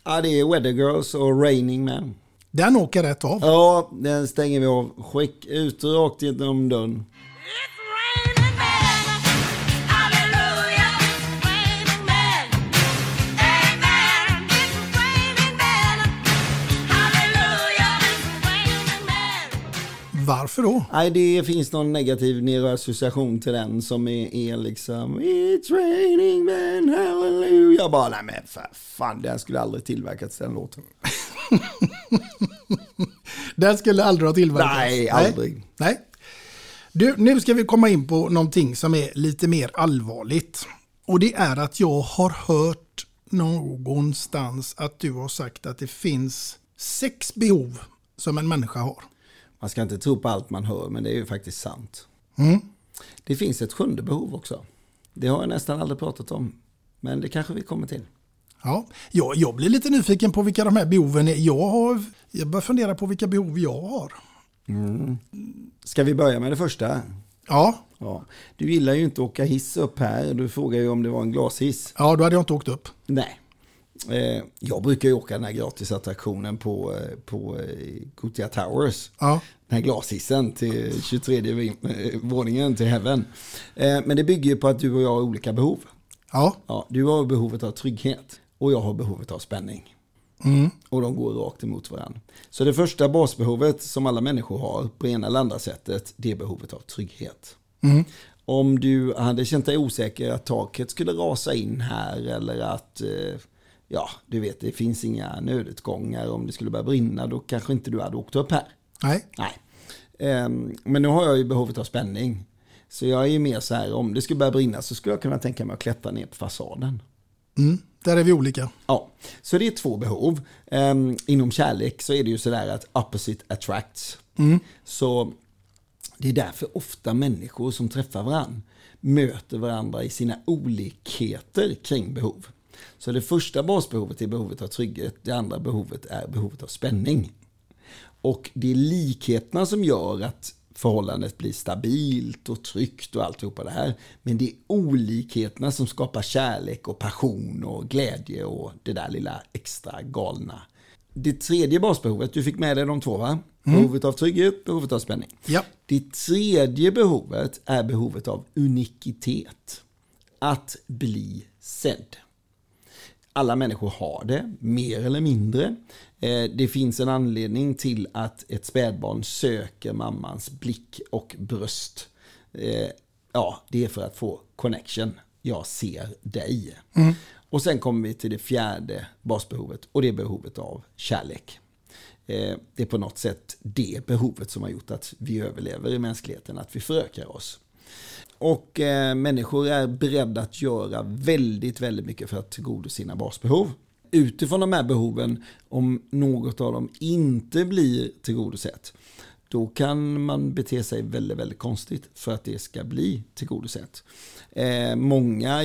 Ja, det är Weather Girls och Raining Man. Den åker rätt av. Ja, den stänger vi av. Skick ut rakt genom dörren. Varför då? Nej, det finns någon negativ neuroassociation till den som är, är liksom It's raining man, hallelujah. Jag bara, nej men för fan, den skulle aldrig tillverkats den låten. Den skulle aldrig ha tillverkats. Nej, aldrig. Nej. Du, nu ska vi komma in på någonting som är lite mer allvarligt. Och det är att jag har hört någonstans att du har sagt att det finns sex behov som en människa har. Man ska inte tro på allt man hör, men det är ju faktiskt sant. Mm. Det finns ett sjunde behov också. Det har jag nästan aldrig pratat om, men det kanske vi kommer till. Ja, jag, jag blir lite nyfiken på vilka de här behoven är. Jag, har, jag börjar fundera på vilka behov jag har. Mm. Ska vi börja med det första? Ja. ja. Du gillar ju inte att åka hiss upp här. Du frågar ju om det var en glashiss. Ja, då hade jag inte åkt upp. Nej. Eh, jag brukar ju åka den här gratisattraktionen på, eh, på eh, Gothia Towers. Ja. Den här glashissen till 23 våningen till Heaven. Men det bygger ju på att du och jag har olika behov. Ja. ja. Du har behovet av trygghet och jag har behovet av spänning. Mm. Och de går rakt emot varandra. Så det första basbehovet som alla människor har på ena eller andra sättet, det är behovet av trygghet. Mm. Om du hade känt dig osäker att taket skulle rasa in här eller att ja, du vet, det finns inga nödutgångar. Om det skulle börja brinna, då kanske inte du hade åkt upp här. Nej. Nej. Um, men nu har jag ju behovet av spänning. Så jag är ju mer så här, om det skulle börja brinna så skulle jag kunna tänka mig att klättra ner på fasaden. Mm, där är vi olika. Ja, så det är två behov. Um, inom kärlek så är det ju sådär att opposite attracts. Mm. Så det är därför ofta människor som träffar varandra möter varandra i sina olikheter kring behov. Så det första basbehovet är behovet av trygghet, det andra behovet är behovet av spänning. Och det är likheterna som gör att förhållandet blir stabilt och tryggt och alltihopa det här. Men det är olikheterna som skapar kärlek och passion och glädje och det där lilla extra galna. Det tredje basbehovet, du fick med dig de två va? Mm. Behovet av trygghet, behovet av spänning. Ja. Det tredje behovet är behovet av unikitet. Att bli sedd alla människor har det, mer eller mindre. Eh, det finns en anledning till att ett spädbarn söker mammans blick och bröst. Eh, ja, det är för att få connection. Jag ser dig. Mm. Och sen kommer vi till det fjärde basbehovet och det är behovet av kärlek. Eh, det är på något sätt det behovet som har gjort att vi överlever i mänskligheten, att vi förökar oss. Och eh, människor är beredda att göra väldigt, väldigt mycket för att tillgodose sina basbehov. Utifrån de här behoven, om något av dem inte blir tillgodosett, då kan man bete sig väldigt, väldigt konstigt för att det ska bli tillgodosett. Eh, många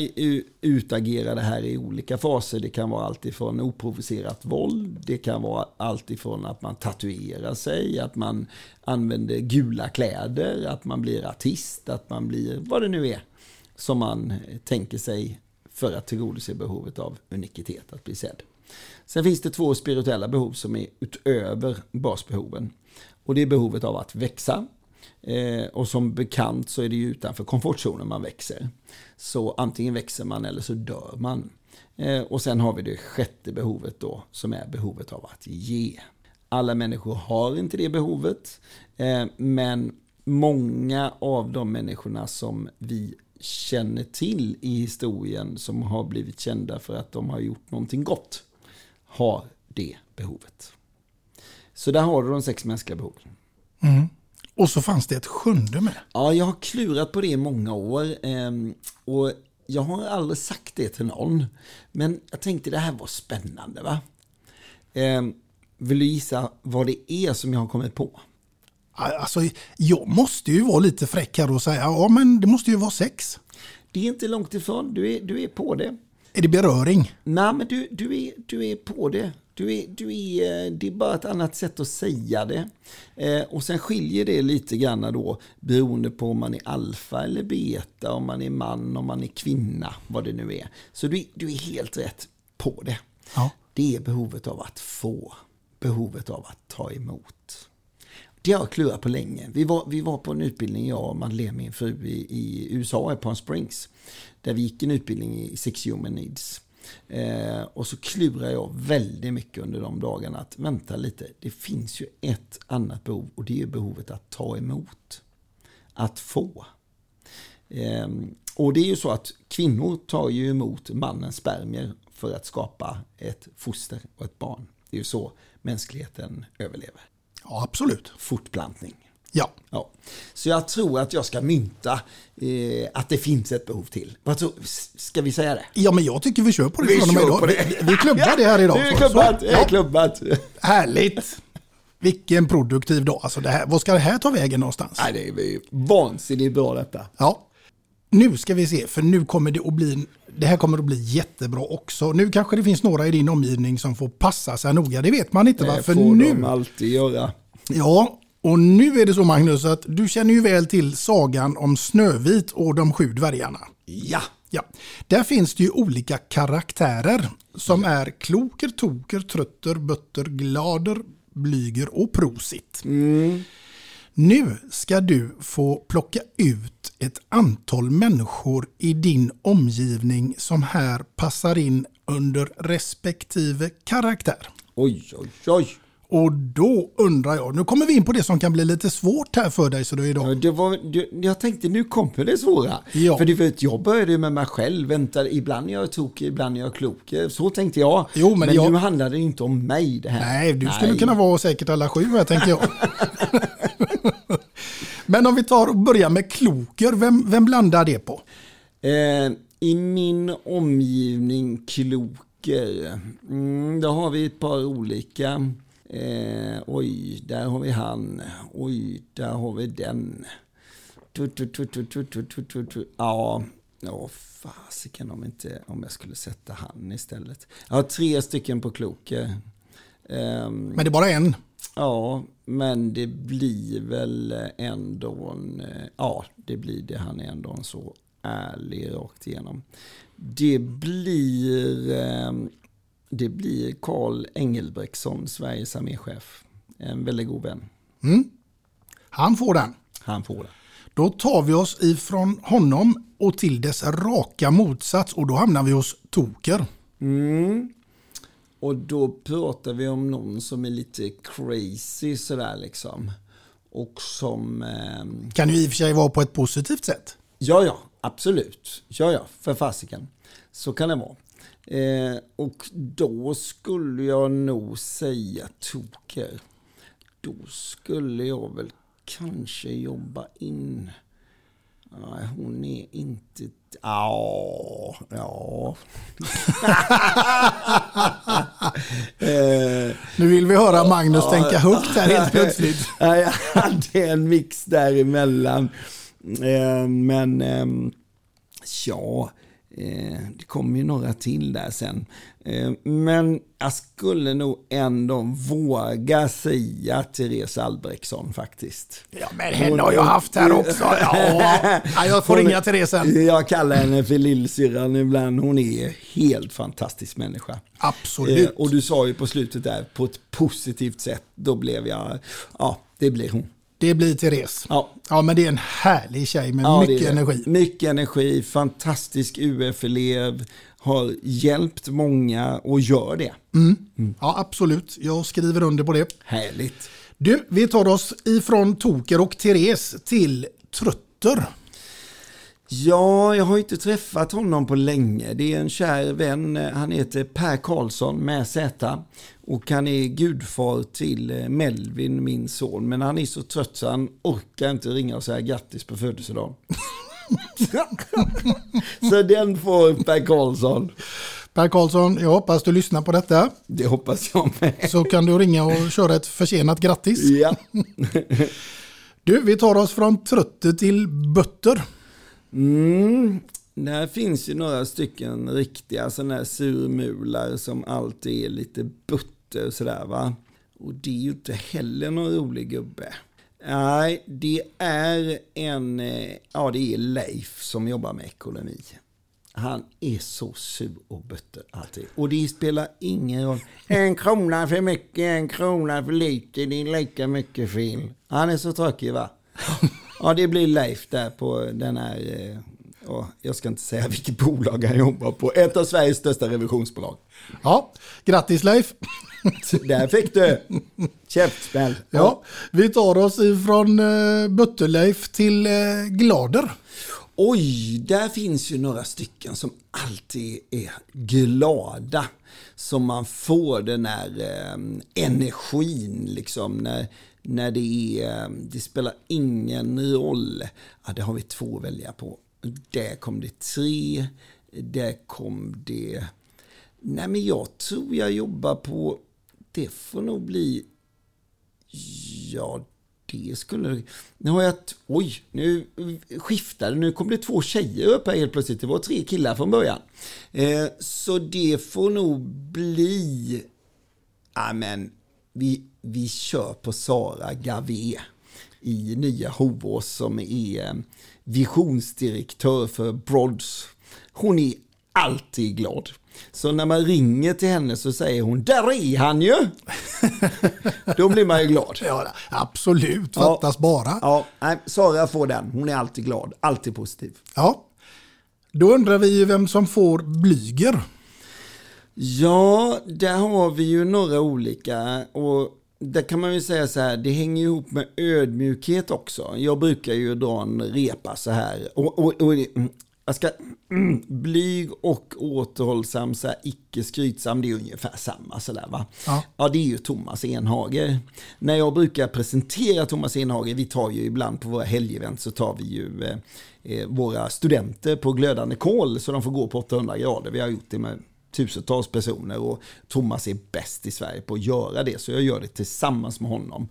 utagerar det här i olika faser. Det kan vara allt ifrån oprovocerat våld, det kan vara allt ifrån att man tatuerar sig, att man använder gula kläder, att man blir artist, att man blir vad det nu är som man tänker sig för att tillgodose behovet av unikitet, att bli sedd. Sen finns det två spirituella behov som är utöver basbehoven. Och det är behovet av att växa. Eh, och som bekant så är det ju utanför komfortzonen man växer. Så antingen växer man eller så dör man. Eh, och sen har vi det sjätte behovet då som är behovet av att ge. Alla människor har inte det behovet. Eh, men många av de människorna som vi känner till i historien som har blivit kända för att de har gjort någonting gott har det behovet. Så där har du de sex mänskliga behoven. Mm. Och så fanns det ett sjunde med. Ja, jag har klurat på det i många år. Ehm, och jag har aldrig sagt det till någon. Men jag tänkte det här var spännande va? Ehm, vill du gissa vad det är som jag har kommit på? Alltså, jag måste ju vara lite fräck här och säga, ja men det måste ju vara sex. Det är inte långt ifrån, du är, du är på det. Är det beröring? Nej, men du, du, är, du är på det. Du är, du är, det är bara ett annat sätt att säga det. Eh, och sen skiljer det lite grann då beroende på om man är alfa eller beta, om man är man, om man är kvinna, vad det nu är. Så du, du är helt rätt på det. Ja. Det är behovet av att få, behovet av att ta emot. Det har jag klurat på länge. Vi var, vi var på en utbildning, jag och Madeleine, min fru, i, i USA, i Palm Springs. Där vi gick en utbildning i Six Human Needs. Eh, och så klurar jag väldigt mycket under de dagarna att vänta lite, det finns ju ett annat behov och det är behovet att ta emot. Att få. Eh, och det är ju så att kvinnor tar ju emot mannens spermier för att skapa ett foster och ett barn. Det är ju så mänskligheten överlever. Ja, absolut. Fortplantning. Ja. ja. Så jag tror att jag ska mynta eh, att det finns ett behov till. Vad tror, ska vi säga det? Ja, men jag tycker vi kör på det Vi från och med kör idag. på det. Vi, vi klubbar det här idag. Det är klubbat, så- är klubbat. Härligt. Vilken produktiv dag. Alltså det här, vad ska det här ta vägen någonstans? Nej, det är vansinnigt bra detta. Ja. Nu ska vi se, för nu kommer det att bli, det här kommer att bli jättebra också. Nu kanske det finns några i din omgivning som får passa sig noga, det vet man inte va? Det För får nu, de alltid göra. ja, och nu är det så Magnus att du känner ju väl till sagan om Snövit och de sju dvärgarna. Ja. Ja, där finns det ju olika karaktärer som är kloker, toker, trötter, bötter, glader, blyger och prosit. Nu ska du få plocka ut ett antal människor i din omgivning som här passar in under respektive karaktär. Oj, oj, oj. Och då undrar jag, nu kommer vi in på det som kan bli lite svårt här för dig så du idag. Ja, det var, det, jag tänkte nu kommer det svåra. Ja. För du vet, jag började ju med mig själv. Vänta, ibland är jag tokig, ibland är jag klok. Så tänkte jag. Jo, men jag- nu handlar det inte om mig det här. Nej, du skulle kunna vara säkert alla sju här tänker jag. Men om vi tar och börjar med kloker, vem, vem blandar det på? Eh, I min omgivning kloker, mm, då har vi ett par olika. Eh, oj, där har vi han. Oj, där har vi den. Tu, tu, tu, tu, tu, tu, tu, tu, tu. Ja, ja fasiken om, inte, om jag skulle sätta han istället. Jag har tre stycken på kloker. Ehm, Men det är bara en. Ja, men det blir väl ändå en, eh, ja, det blir det. Han är ändå en så ärlig rakt igenom. Det blir, eh, det blir Karl Engelbrektsson, Sveriges arméchef. En väldigt god vän. Mm. Han får den. Han får den. Då tar vi oss ifrån honom och till dess raka motsats och då hamnar vi hos Toker. Mm. Och då pratar vi om någon som är lite crazy sådär liksom. Och som... ehm, Kan ju i och för sig vara på ett positivt sätt. Ja, ja, absolut. Ja, ja, för fasiken. Så kan det vara. Eh, och då skulle jag nog säga toker. Då skulle jag väl kanske jobba in... Nej, hon är inte... Ja, ja. eh, Nu vill vi höra Magnus tänka högt här helt plötsligt. Ja, jag hade en mix däremellan. Eh, Men ehm, ja, eh, det kommer ju några till där sen. Eh, Men jag skulle nog ändå våga säga Therese Albrektsson faktiskt. Ja, men henne har jag haft här också. Ja, Ja, jag får Hon- ringa Therese. Jag kallar henne för lillsyrran ibland. Hon är helt fantastisk människa. Absolut. Eh, och du sa ju på slutet där, på ett positivt sätt, då blev jag, ja, det blir hon. Det blir Therese. Ja. ja, men det är en härlig tjej med Ja, det mycket är det. energi. Mycket energi, fantastisk UF-elev, har hjälpt många och gör det. Mm. Ja, absolut. Jag skriver under på det. Härligt. Du, vi tar oss ifrån Toker och Therese till Trötter. Ja, jag har inte träffat honom på länge. Det är en kär vän. Han heter Per Karlsson med Z. Och han är gudfar till Melvin, min son. Men han är så trött så han orkar inte ringa och säga grattis på födelsedagen. så den får Per Karlsson. Per Karlsson, jag hoppas du lyssnar på detta. Det hoppas jag med. Så kan du ringa och köra ett försenat grattis. Ja. Du, vi tar oss från Trötter till Bötter. Mm. Där finns ju några stycken riktiga sådana här surmular som alltid är lite butter och sådär va. Och det är ju inte heller någon rolig gubbe. Nej, det är en, eh, ja det är Leif som jobbar med ekonomi. Han är så sur och butter alltid. Och det spelar ingen roll. En krona för mycket, en krona för lite, det är lika mycket fel. Han är så tråkig va? Ja, det blir Leif där på den här, eh, ja, jag ska inte säga vilket bolag han jobbar på. Ett av Sveriges största revisionsbolag. Ja, grattis Leif. Där fick du käftsmäll. Ja, vi tar oss ifrån eh, Bötterleif till eh, Glader. Oj, där finns ju några stycken som alltid är glada. Som man får den här eh, energin liksom när när det är, det spelar ingen roll. Ja, det har vi två att välja på. Där kom det tre, där kom det... Nej men jag tror jag jobbar på, det får nog bli, ja det skulle... Nu har jag... Oj, nu skiftade Nu kom det två tjejer upp här helt plötsligt. Det var tre killar från början. Eh, så det får nog bli... Ja, men vi, vi kör på Sara Gavé i Nya Hovås som är eh, visionsdirektör för Brods. Hon är alltid glad. Så när man ringer till henne så säger hon, där är han ju! Då blir man ju glad. Ja, absolut, fattas ja. bara. Ja, nej, Sara får den. Hon är alltid glad, alltid positiv. Ja, då undrar vi vem som får blyger. Ja, där har vi ju några olika. Och där kan man ju säga så här, det hänger ihop med ödmjukhet också. Jag brukar ju dra en repa så här. Och, och, och jag ska, blyg och återhållsam, så här, icke skrytsam, det är ungefär samma sådär va. Ja. ja, det är ju Thomas Enhager. När jag brukar presentera Thomas Enhager, vi tar ju ibland på våra helgevent så tar vi ju eh, eh våra studenter på glödande kol så de får gå på 800 grader. Vi har gjort det med tusentals personer och Thomas är bäst i Sverige på att göra det så jag gör det tillsammans med honom.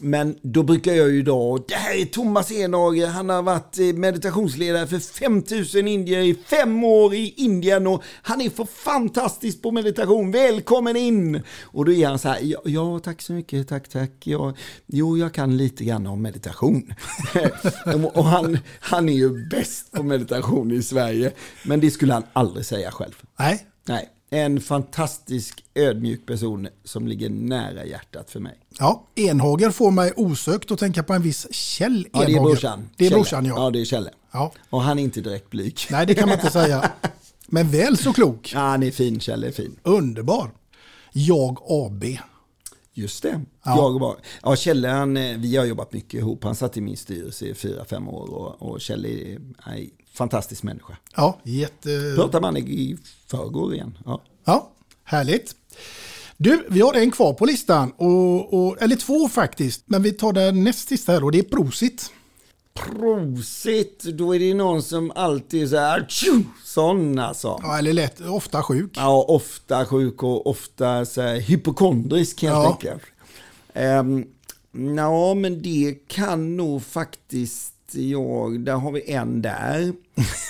Men då brukar jag ju då, det här är Thomas Enhager, han har varit eh, meditationsledare för 5000 indier i fem år i Indien och han är för fantastisk på meditation, välkommen in! Och då är han så här, ja, ja tack så mycket, tack tack, ja, jo jag kan lite grann om meditation. och han, han är ju bäst på meditation i Sverige, men det skulle han aldrig säga själv. Nej. Nej, en fantastisk ödmjuk person som ligger nära hjärtat för mig. Ja, Enhager får mig osökt att tänka på en viss Kjell Enhager. Ja, det är brorsan. Det är brorsan, ja. Ja, det är Kjelle. Ja. Och han är inte direkt blyg. Nej, det kan man inte säga. Men väl så klok. Ja, han är fin, Kjelle är fin. Underbar. Jag AB. Just det. Ja. Jag bara, ja, Kjelle, han, eh, vi har jobbat mycket ihop. Han satt i min styrelse i fyra, fem år och, och Kjelle är fantastisk människa. Ja, jätte... Pratade man i förrgår igen. Ja. ja, härligt. Du, vi har en kvar på listan, och, och, eller två faktiskt. Men vi tar den näst sista här och det är Prosit. Prosit, då är det någon som alltid är så här, tju, sån alltså. Ja, eller lätt, ofta sjuk. Ja, ofta sjuk och ofta så här hypokondrisk helt ja. enkelt. Um, ja, men det kan nog faktiskt jag, där har vi en där.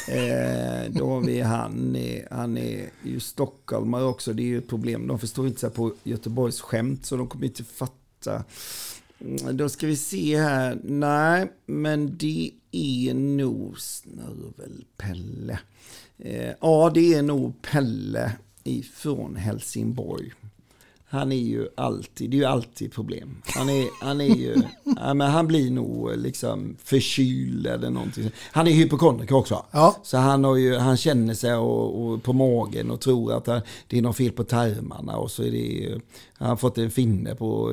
eh, då har vi han, han är ju stockholmare också, det är ju ett problem. De förstår inte sig på Göteborgs skämt så de kommer inte fatta. Mm, då ska vi se här, nej, men det är nog Snörvelpelle. Eh, ja, det är nog Pelle ifrån Helsingborg han är ju alltid, det är ju alltid problem. Han är, han är ju, ja, men han blir nog liksom förkyld eller någonting. Han är hypokondriker också. Ja. Så han, har ju, han känner sig och, och på magen och tror att det är något fel på tarmarna och så är det, han har fått en finne på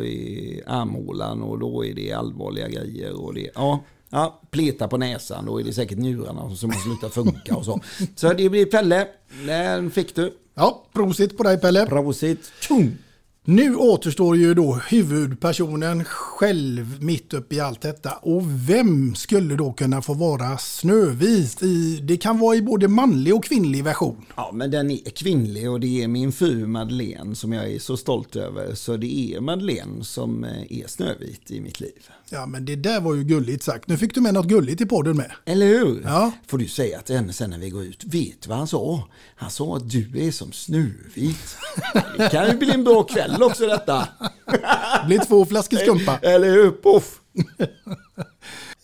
armhålan och då är det allvarliga grejer. Och det, ja, Ja, pleta på näsan, då är det säkert njurarna som har slutat funka och så. Så det blir Pelle, den fick du. Ja, prosit på dig Pelle. Prosit. Tjung. Nu återstår ju då huvudpersonen själv mitt uppe i allt detta. Och vem skulle då kunna få vara Snövit? I, det kan vara i både manlig och kvinnlig version. Ja, men den är kvinnlig och det är min fru Madeleine som jag är så stolt över. Så det är Madeleine som eh, är Snövit i mitt liv. Ja, men det där var ju gulligt sagt. Nu fick du med något gulligt i podden med. Eller hur? Ja. Får du säga till henne sen när vi går ut. Vet du vad han sa? Han sa att du är som Snövit. Det kan ju bli en bra kväll också detta. Det blir två flaskor skumpa. Eller hur? Poff.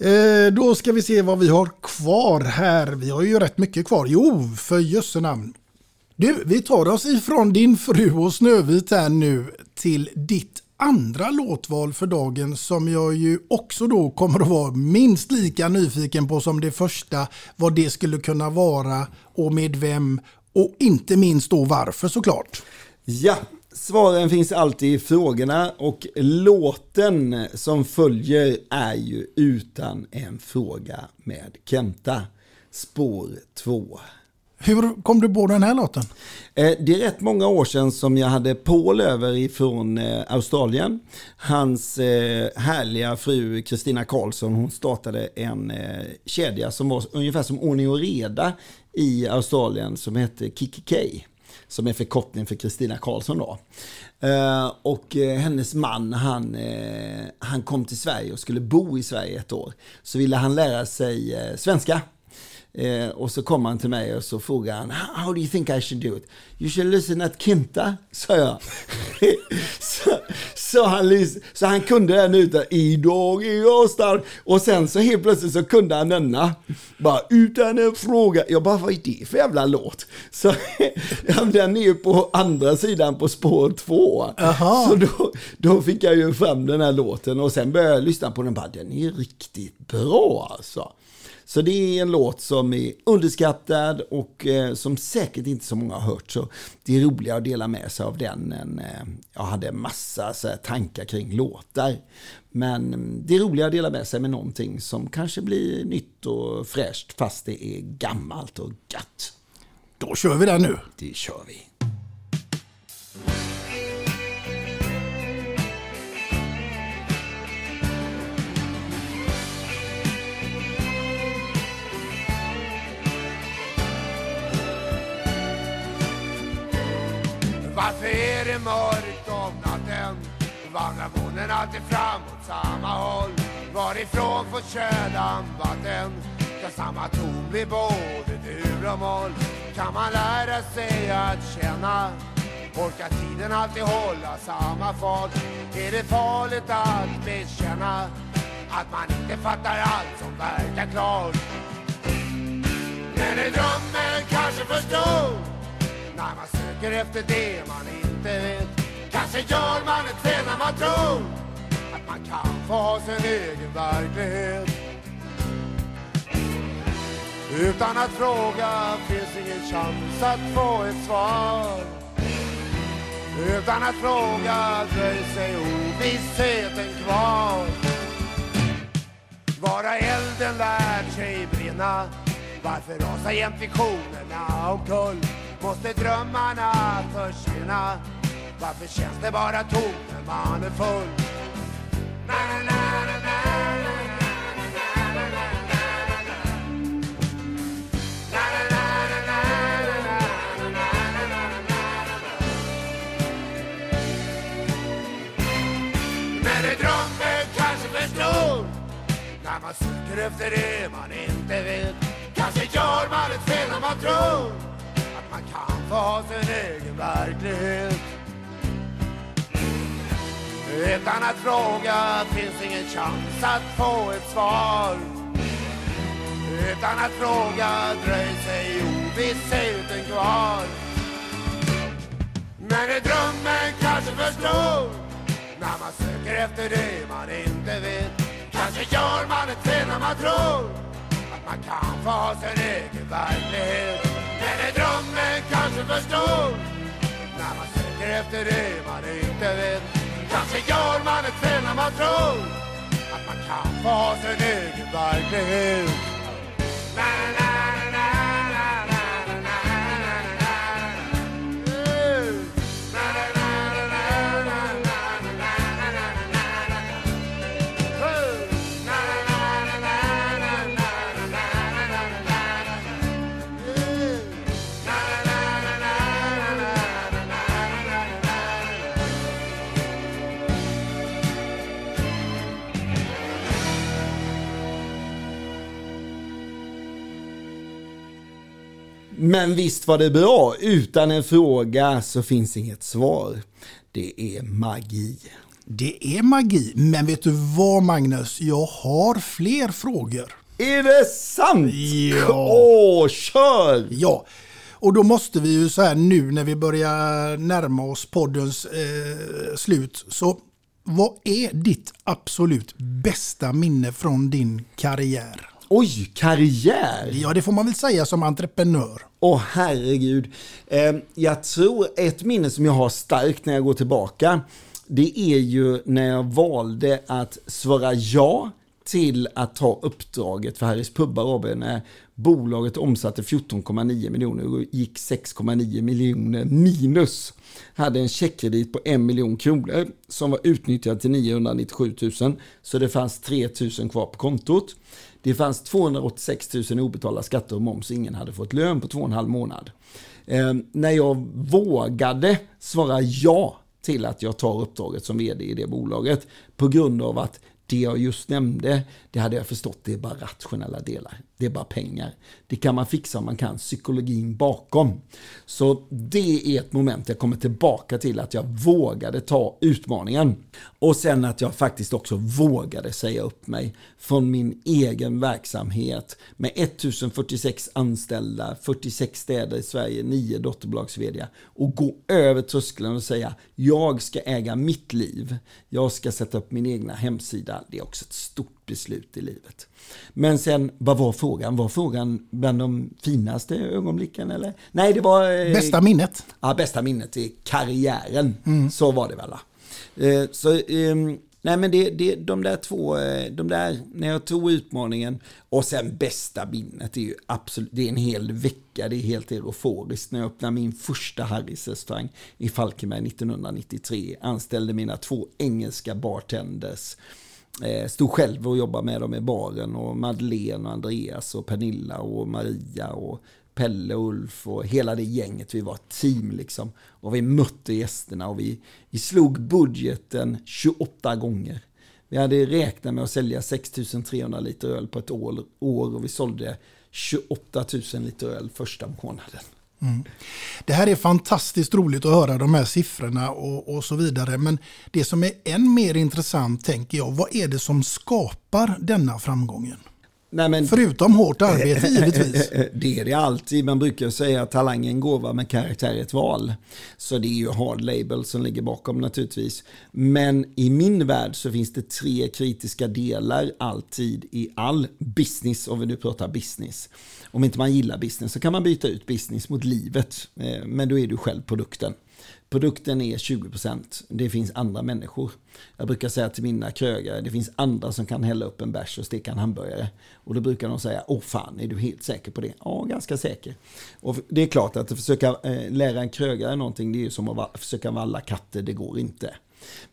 Eh, då ska vi se vad vi har kvar här. Vi har ju rätt mycket kvar. Jo, för jösse namn. Du, vi tar oss ifrån din fru och Snövit här nu till ditt andra låtval för dagen som jag ju också då kommer att vara minst lika nyfiken på som det första. Vad det skulle kunna vara och med vem och inte minst då varför såklart. Ja, svaren finns alltid i frågorna och låten som följer är ju utan en fråga med Kenta. Spår 2. Hur kom du på den här låten? Eh, det är rätt många år sedan som jag hade Paul över ifrån eh, Australien. Hans eh, härliga fru Kristina Karlsson, hon startade en kedja som var ungefär som ordning och reda i Australien som hette KKK. Som är förkortning för Kristina Karlsson då. Eh, och eh, hennes man, han, eh, han kom till Sverige och skulle bo i Sverige ett år. Så ville han lära sig svenska. Eh, och så kom han till mig och så frågade han, how do you think I should do it? You should listen at Kinta, sa jag. så, så, han, så han kunde den utan, idag är jag stark. Och sen så helt plötsligt så kunde han denna. Bara utan en fråga. Jag bara, vad är det för jävla låt? Så den är ju på andra sidan på spår två. Så då, då fick jag ju fram den här låten och sen började jag lyssna på den. Bara, den är riktigt bra alltså. Så det är en låt som är underskattad och eh, som säkert inte så många har hört. Så det är roligare att dela med sig av den än eh, jag hade massa så här, tankar kring låtar. Men mm, det är roligare att dela med sig med någonting som kanske blir nytt och fräscht fast det är gammalt och gött. Då kör vi den nu. Det kör vi. Varför är det mörkt om natten? Vandrar månen alltid fram åt samma håll? Varifrån får kölan vatten? Kan samma ton bli både dur och moll? Kan man lära sig att känna? Orkar tiden alltid hålla samma fart? Är det farligt att bekänna att man inte fattar allt som verkar klart? Men är drömmen kanske för stor? när man söker efter det man inte vet. Kanske gör man ett fel när man tror att man kan få ha sin egen verklighet. Utan att fråga finns ingen chans att få ett svar. Utan att fråga dröjer sig ovissheten kvar. Bara elden lärt sig brinna varför rasar jämt visionerna omkull? Måste drömmarna försvinna? Varför känns det bara tomt när man är full? Na, na, na, Men är kanske stor? När man söker efter det man inte vet Kanske gör man ett fel när man tror få ha sin egen verklighet. Utan att fråga finns ingen chans att få ett svar. Utan att fråga dröjer sig ovissheten kvar. Men är drömmen kanske för stor? När man söker efter det man inte vet. Kanske gör man ett fel när man tror att man kan få ha sin egen verklighet. Är drömmen kanske för stor? När man söker efter det man inte vet Kanske gör man ett fel när man tror Att man kan få ha sin egen verklighet na, na, Men visst var det bra. Utan en fråga så finns inget svar. Det är magi. Det är magi. Men vet du vad Magnus? Jag har fler frågor. Är det sant? Ja. Åh, kör! Ja. Och då måste vi ju så här nu när vi börjar närma oss poddens eh, slut. Så vad är ditt absolut bästa minne från din karriär? Oj, karriär! Ja, det får man väl säga som entreprenör. Åh herregud. Eh, jag tror ett minne som jag har starkt när jag går tillbaka, det är ju när jag valde att svara ja till att ta uppdraget för Harrys Pubbar AB när Bolaget omsatte 14,9 miljoner och gick 6,9 miljoner minus. Hade en checkkredit på 1 miljon kronor som var utnyttjad till 997 000. Så det fanns 3 000 kvar på kontot. Det fanns 286 000 obetalda skatter och moms. Ingen hade fått lön på två och en halv månad. Eh, när jag vågade svara ja till att jag tar uppdraget som vd i det bolaget på grund av att det jag just nämnde, det hade jag förstått, det är bara rationella delar. Det är bara pengar. Det kan man fixa om man kan psykologin bakom. Så det är ett moment jag kommer tillbaka till, att jag vågade ta utmaningen. Och sen att jag faktiskt också vågade säga upp mig från min egen verksamhet med 1046 anställda, 46 städer i Sverige, 9 dotterbolags och gå över tröskeln och säga jag ska äga mitt liv. Jag ska sätta upp min egna hemsida. Det är också ett stort beslut i livet. Men sen, vad var frågan? Var frågan bland de finaste ögonblicken eller? Nej, det var... Eh, bästa minnet? Ja, bästa minnet i karriären. Mm. Så var det väl. Eh, så, eh, nej men det, det, de där två, eh, de där, när jag tog utmaningen och sen bästa minnet, är ju absolut, det är en hel vecka, det är helt euforiskt. När jag öppnade min första Harrys restaurang i Falkenberg 1993, anställde mina två engelska bartenders Eh, stod själv och jobbade med dem i baren och Madeleine och Andreas och Pernilla och Maria och Pelle och Ulf och hela det gänget. Vi var ett team liksom. Och vi mötte gästerna och vi, vi slog budgeten 28 gånger. Vi hade räknat med att sälja 6300 liter öl på ett år, år och vi sålde 28 000 liter öl första månaden. Mm. Det här är fantastiskt roligt att höra de här siffrorna och, och, så vidare. Men det som är än mer intressant tänker jag, vad är det som skapar denna framgången? Nej, men, Förutom hårt arbete givetvis. Det är det alltid. Man brukar säga att talang är en gåva men karaktär är ett val. Så det är ju hard label som ligger bakom naturligtvis. Men i min värld så finns det tre kritiska delar alltid i all business, om vi nu pratar business. Om inte man gillar business så kan man byta ut business mot livet. Eh, men då är du själv produkten. Produkten är 20%. Det finns andra människor. Jag brukar säga till mina krögare, det finns andra som kan hälla upp en bärs och steka en hamburgare. Och då brukar de säga, åh fan, är du helt säker på det? Ja, ganska säker. Och det är klart att försöka eh, lära en krögare någonting, det är ju som att försöka valla katter, det går inte.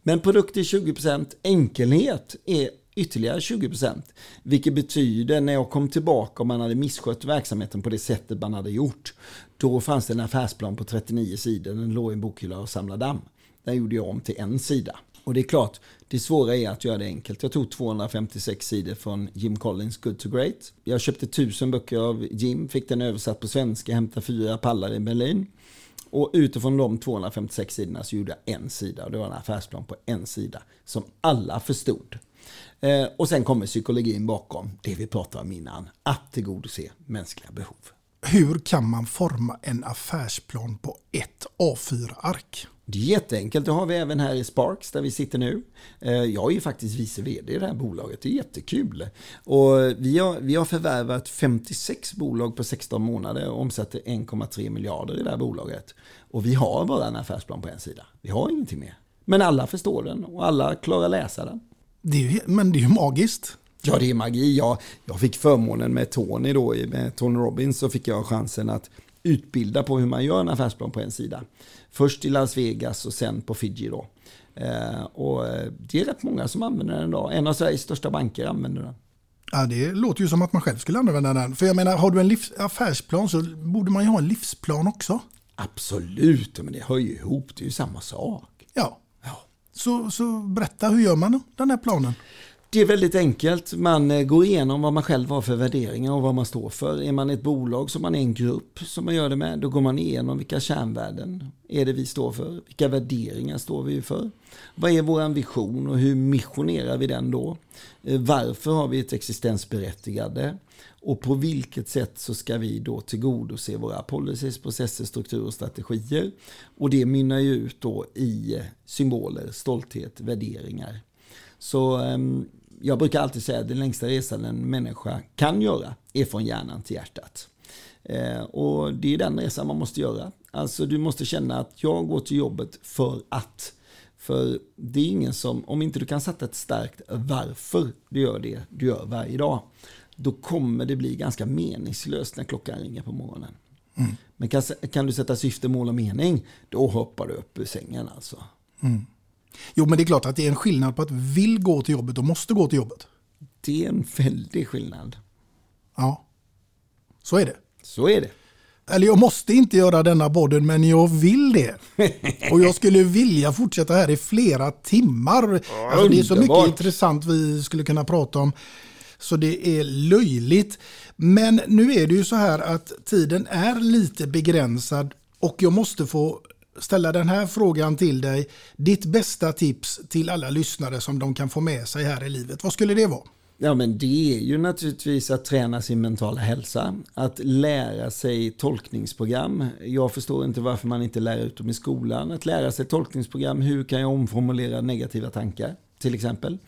Men produkt är 20%, enkelhet är ytterligare 20%. Vilket betyder när jag kom tillbaka och man hade misskött verksamheten på det sättet man hade gjort. Då fanns det en affärsplan på 39 sidor, den låg i en bokhylla och samlade damm. Den gjorde jag om till en sida. Och det är klart, det svåra är att göra det enkelt. Jag tog 256 sidor från Jim Collins Good to Great. Jag köpte tusen böcker av Jim, fick den översatt på svenska, hämtade fyra pallar i Berlin. Och utifrån de 256 sidorna så gjorde jag en sida och det var en affärsplan på en sida som alla förstod. Eh, och sen kommer psykologin bakom det vi pratade om innan, att tillgodose mänskliga behov. Hur kan man forma en affärsplan på ett A4-ark? Det är jätteenkelt, det har vi även här i Sparks där vi sitter nu. Eh, jag är ju faktiskt vice vd i det här bolaget, det är jättekul. Och vi har, vi har förvärvat 56 bolag på 16 månader och omsätter 1,3 miljarder i det här bolaget. Och vi har bara en affärsplan på en sida, vi har ingenting mer. Men alla förstår den och alla klarar läsa den. Det är, men det är ju magiskt. Ja, det är magi. Jag, jag fick förmånen med Tony då, med Tony Robbins, så fick jag chansen att utbilda på hur man gör en affärsplan på en sida. Först i Las Vegas och sen på Fiji då. Eh, och eh, det är rätt många som använder den idag. En av Sveriges största banker använder den. Ja, det låter ju som att man själv skulle använda den. För jag menar, har du en livs affärsplan så borde man ju ha en livsplan också. Absolut, men det hör ju ihop. Det är ju samma sak. Ja. ja. Så, så berätta, hur gör man den här planen? Det är väldigt enkelt. Man eh, går igenom vad man själv har för värderingar och vad man står för. Är man ett bolag som man är en grupp som man gör det med, då går man igenom vilka kärnvärden är det vi står för? Vilka värderingar står vi för? Vad är vår vision och hur missionerar vi den då? Eh, varför har vi ett existensberättigande? Och på vilket sätt så ska vi då tillgodose våra policies, processer, strukturer och strategier? Och det mynnar ju ut då i symboler, stolthet, värderingar. Så um, jag brukar alltid säga att den längsta resan en människa kan göra är från hjärnan till hjärtat. Eh, och det är den resan man måste göra. Alltså du måste känna att jag går till jobbet för att. För det är ingen som, om inte du kan sätta ett starkt varför du gör det du gör varje dag. då kommer det bli ganska meningslöst när klockan ringer på morgonen. Men kan, kan du sätta syfte, mål och mening, då hoppar du upp ur sängen alltså. Mm. Jo, men det är klart att det är en skillnad på att vill gå till jobbet och måste gå till jobbet. Det är en väldig skillnad. Ja, så är det. Så är det. Eller jag måste inte göra denna podden, men jag vill det. Och jag skulle vilja fortsätta här i flera timmar. alltså, det är så mycket intressant vi skulle kunna prata om. Så det är löjligt. Men nu är det ju så här att tiden är lite begränsad och jag måste få ställa den här frågan till dig. Ditt bästa tips till alla lyssnare som de kan få med sig här i livet. Vad skulle det vara? Ja, men det är ju naturligtvis att träna sin mentala hälsa. Att lära sig tolkningsprogram. Jag förstår inte varför man inte lär ut dem i skolan. Att lära sig tolkningsprogram. Hur kan jag omformulera negativa tankar? Till exempel.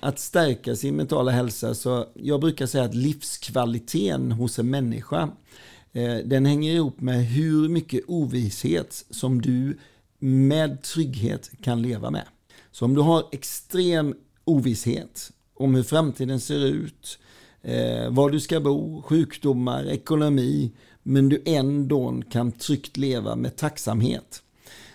Att stärka sin mentala hälsa. Så jag brukar säga att livskvaliteten hos en människa Eh, den hänger ihop med hur mycket ovisshet som du med trygghet kan leva med. Så om du har extrem ovisshet om hur framtiden ser ut, eh, var du ska bo, sjukdomar, ekonomi, men du ändå kan tryggt leva med tacksamhet.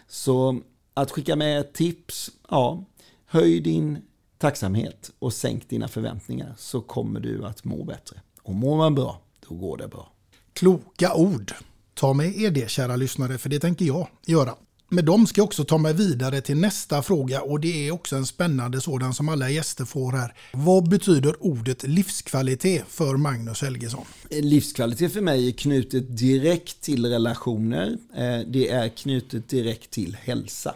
Så att skicka med tips, ja, höj din tacksamhet och sänk dina förväntningar så kommer du att må bättre. Och mår man bra, då går det bra. Kloka ord. Ta med er det kära lyssnare, för det tänker jag göra. Med dem ska jag också ta mig vidare till nästa fråga och det är också en spännande sådan som alla gäster får här. Vad betyder ordet livskvalitet för Magnus Helgesson? Livskvalitet för mig är knutet direkt till relationer. Eh, det är knutet direkt till hälsa.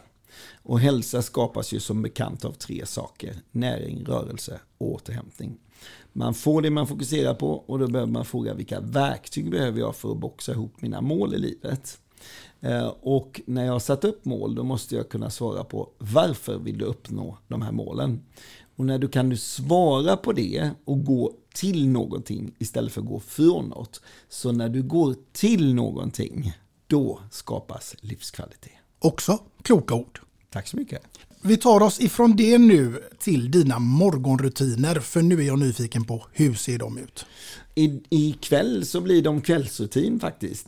Och hälsa skapas ju som bekant av tre saker. Näring, rörelse och återhämtning. Man får det man fokuserar på och då behöver man fråga vilka verktyg behöver jag för att boxa ihop mina mål i livet. Eh, Och när jag har satt upp mål då måste jag kunna svara på varför vill du uppnå de här målen? Och när du kan du svara på det och gå till någonting istället för att gå från något. Så när du går till någonting, då skapas livskvalitet. Också kloka ord. Tack så mycket. Vi tar oss ifrån det nu till dina morgonrutiner för nu är jag nyfiken på hur ser de ut? I, ikväll så blir de kvällsrutin faktiskt.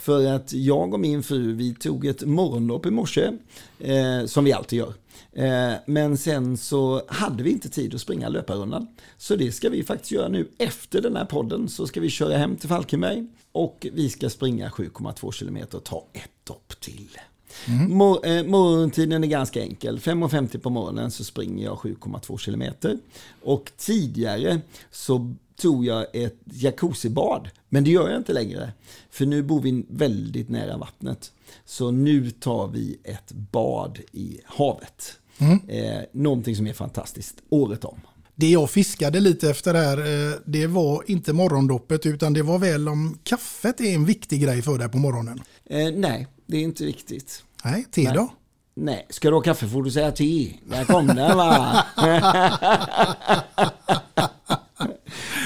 För att jag och min fru vi tog ett morgonlopp i morse, eh, som vi alltid gör. Eh, men sen så hade vi inte tid att springa löparrundan. Så det ska vi faktiskt göra nu efter den här podden. Så ska vi köra hem till Falkenberg och vi ska springa 7,2 kilometer och ta ett dopp till. Mor- eh, Morgontiden är ganska enkel. 5.50 på morgonen så springer jag 7,2 kilometer. Och tidigare så tog jag ett jacuzzibad. Men det gör jag inte längre. För nu bor vi väldigt nära vattnet. Så nu tar vi ett bad i havet. Mm. Eh, någonting som är fantastiskt året om. Det jag fiskade lite efter här, eh, det var inte morgondoppet utan det var väl om kaffet är en viktig grej för dig på morgonen. Eh, nej, det är inte viktigt. Nej, te Nej. då? Nej, ska du ha kaffe får du säga te. Där kom den va?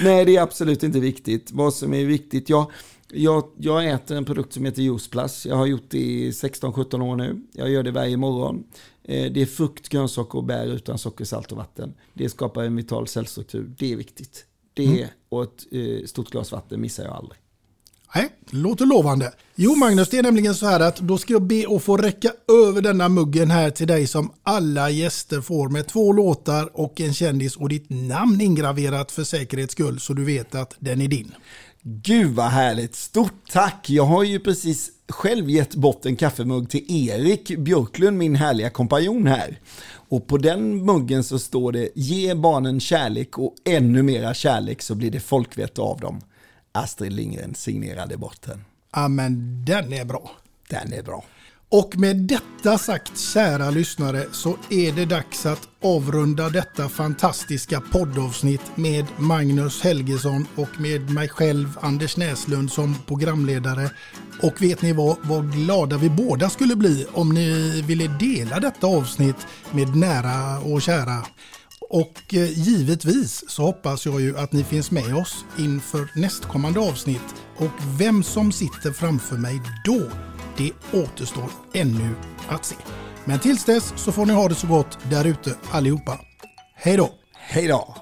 Nej, det är absolut inte viktigt. Vad som är viktigt, jag, jag, jag äter en produkt som heter Juice Plus. Jag har gjort det i 16-17 år nu. Jag gör det varje morgon. Eh, Det är frukt, grönsaker och bär utan socker, salt och vatten. Det skapar en vital cellstruktur. Det är viktigt. Det Mm. och ett eh, stort glas vatten missar jag aldrig. Nej, låter lovande. Jo Magnus, det är nämligen så här att då ska jag be att få räcka över denna muggen här till dig som alla gäster får med två låtar och en kändis och ditt namn ingraverat för säkerhets skull så du vet att den är din. Gud vad härligt, stort tack! Jag har ju precis själv gett bort en kaffemugg till Erik Björklund, min härliga kompanjon här. Och på den muggen så står det Ge barnen kärlek och ännu mera kärlek så blir det folkvett av dem. Astrid Lindgren signerade bort den. Ja men den är bra. Den är bra. Och med detta sagt kära lyssnare så är det dags att avrunda detta fantastiska poddavsnitt med Magnus Helgesson och med mig själv Anders Näslund som programledare. Och vet ni vad, vad glada vi båda skulle bli om ni ville dela detta avsnitt med nära och kära. Och eh, givetvis så hoppas jag ju att ni finns med oss inför nästkommande avsnitt. Och vem som sitter framför mig då, det återstår ännu att se. Men tills dess så får ni ha det så gott där ute allihopa. Hej då! Hej då!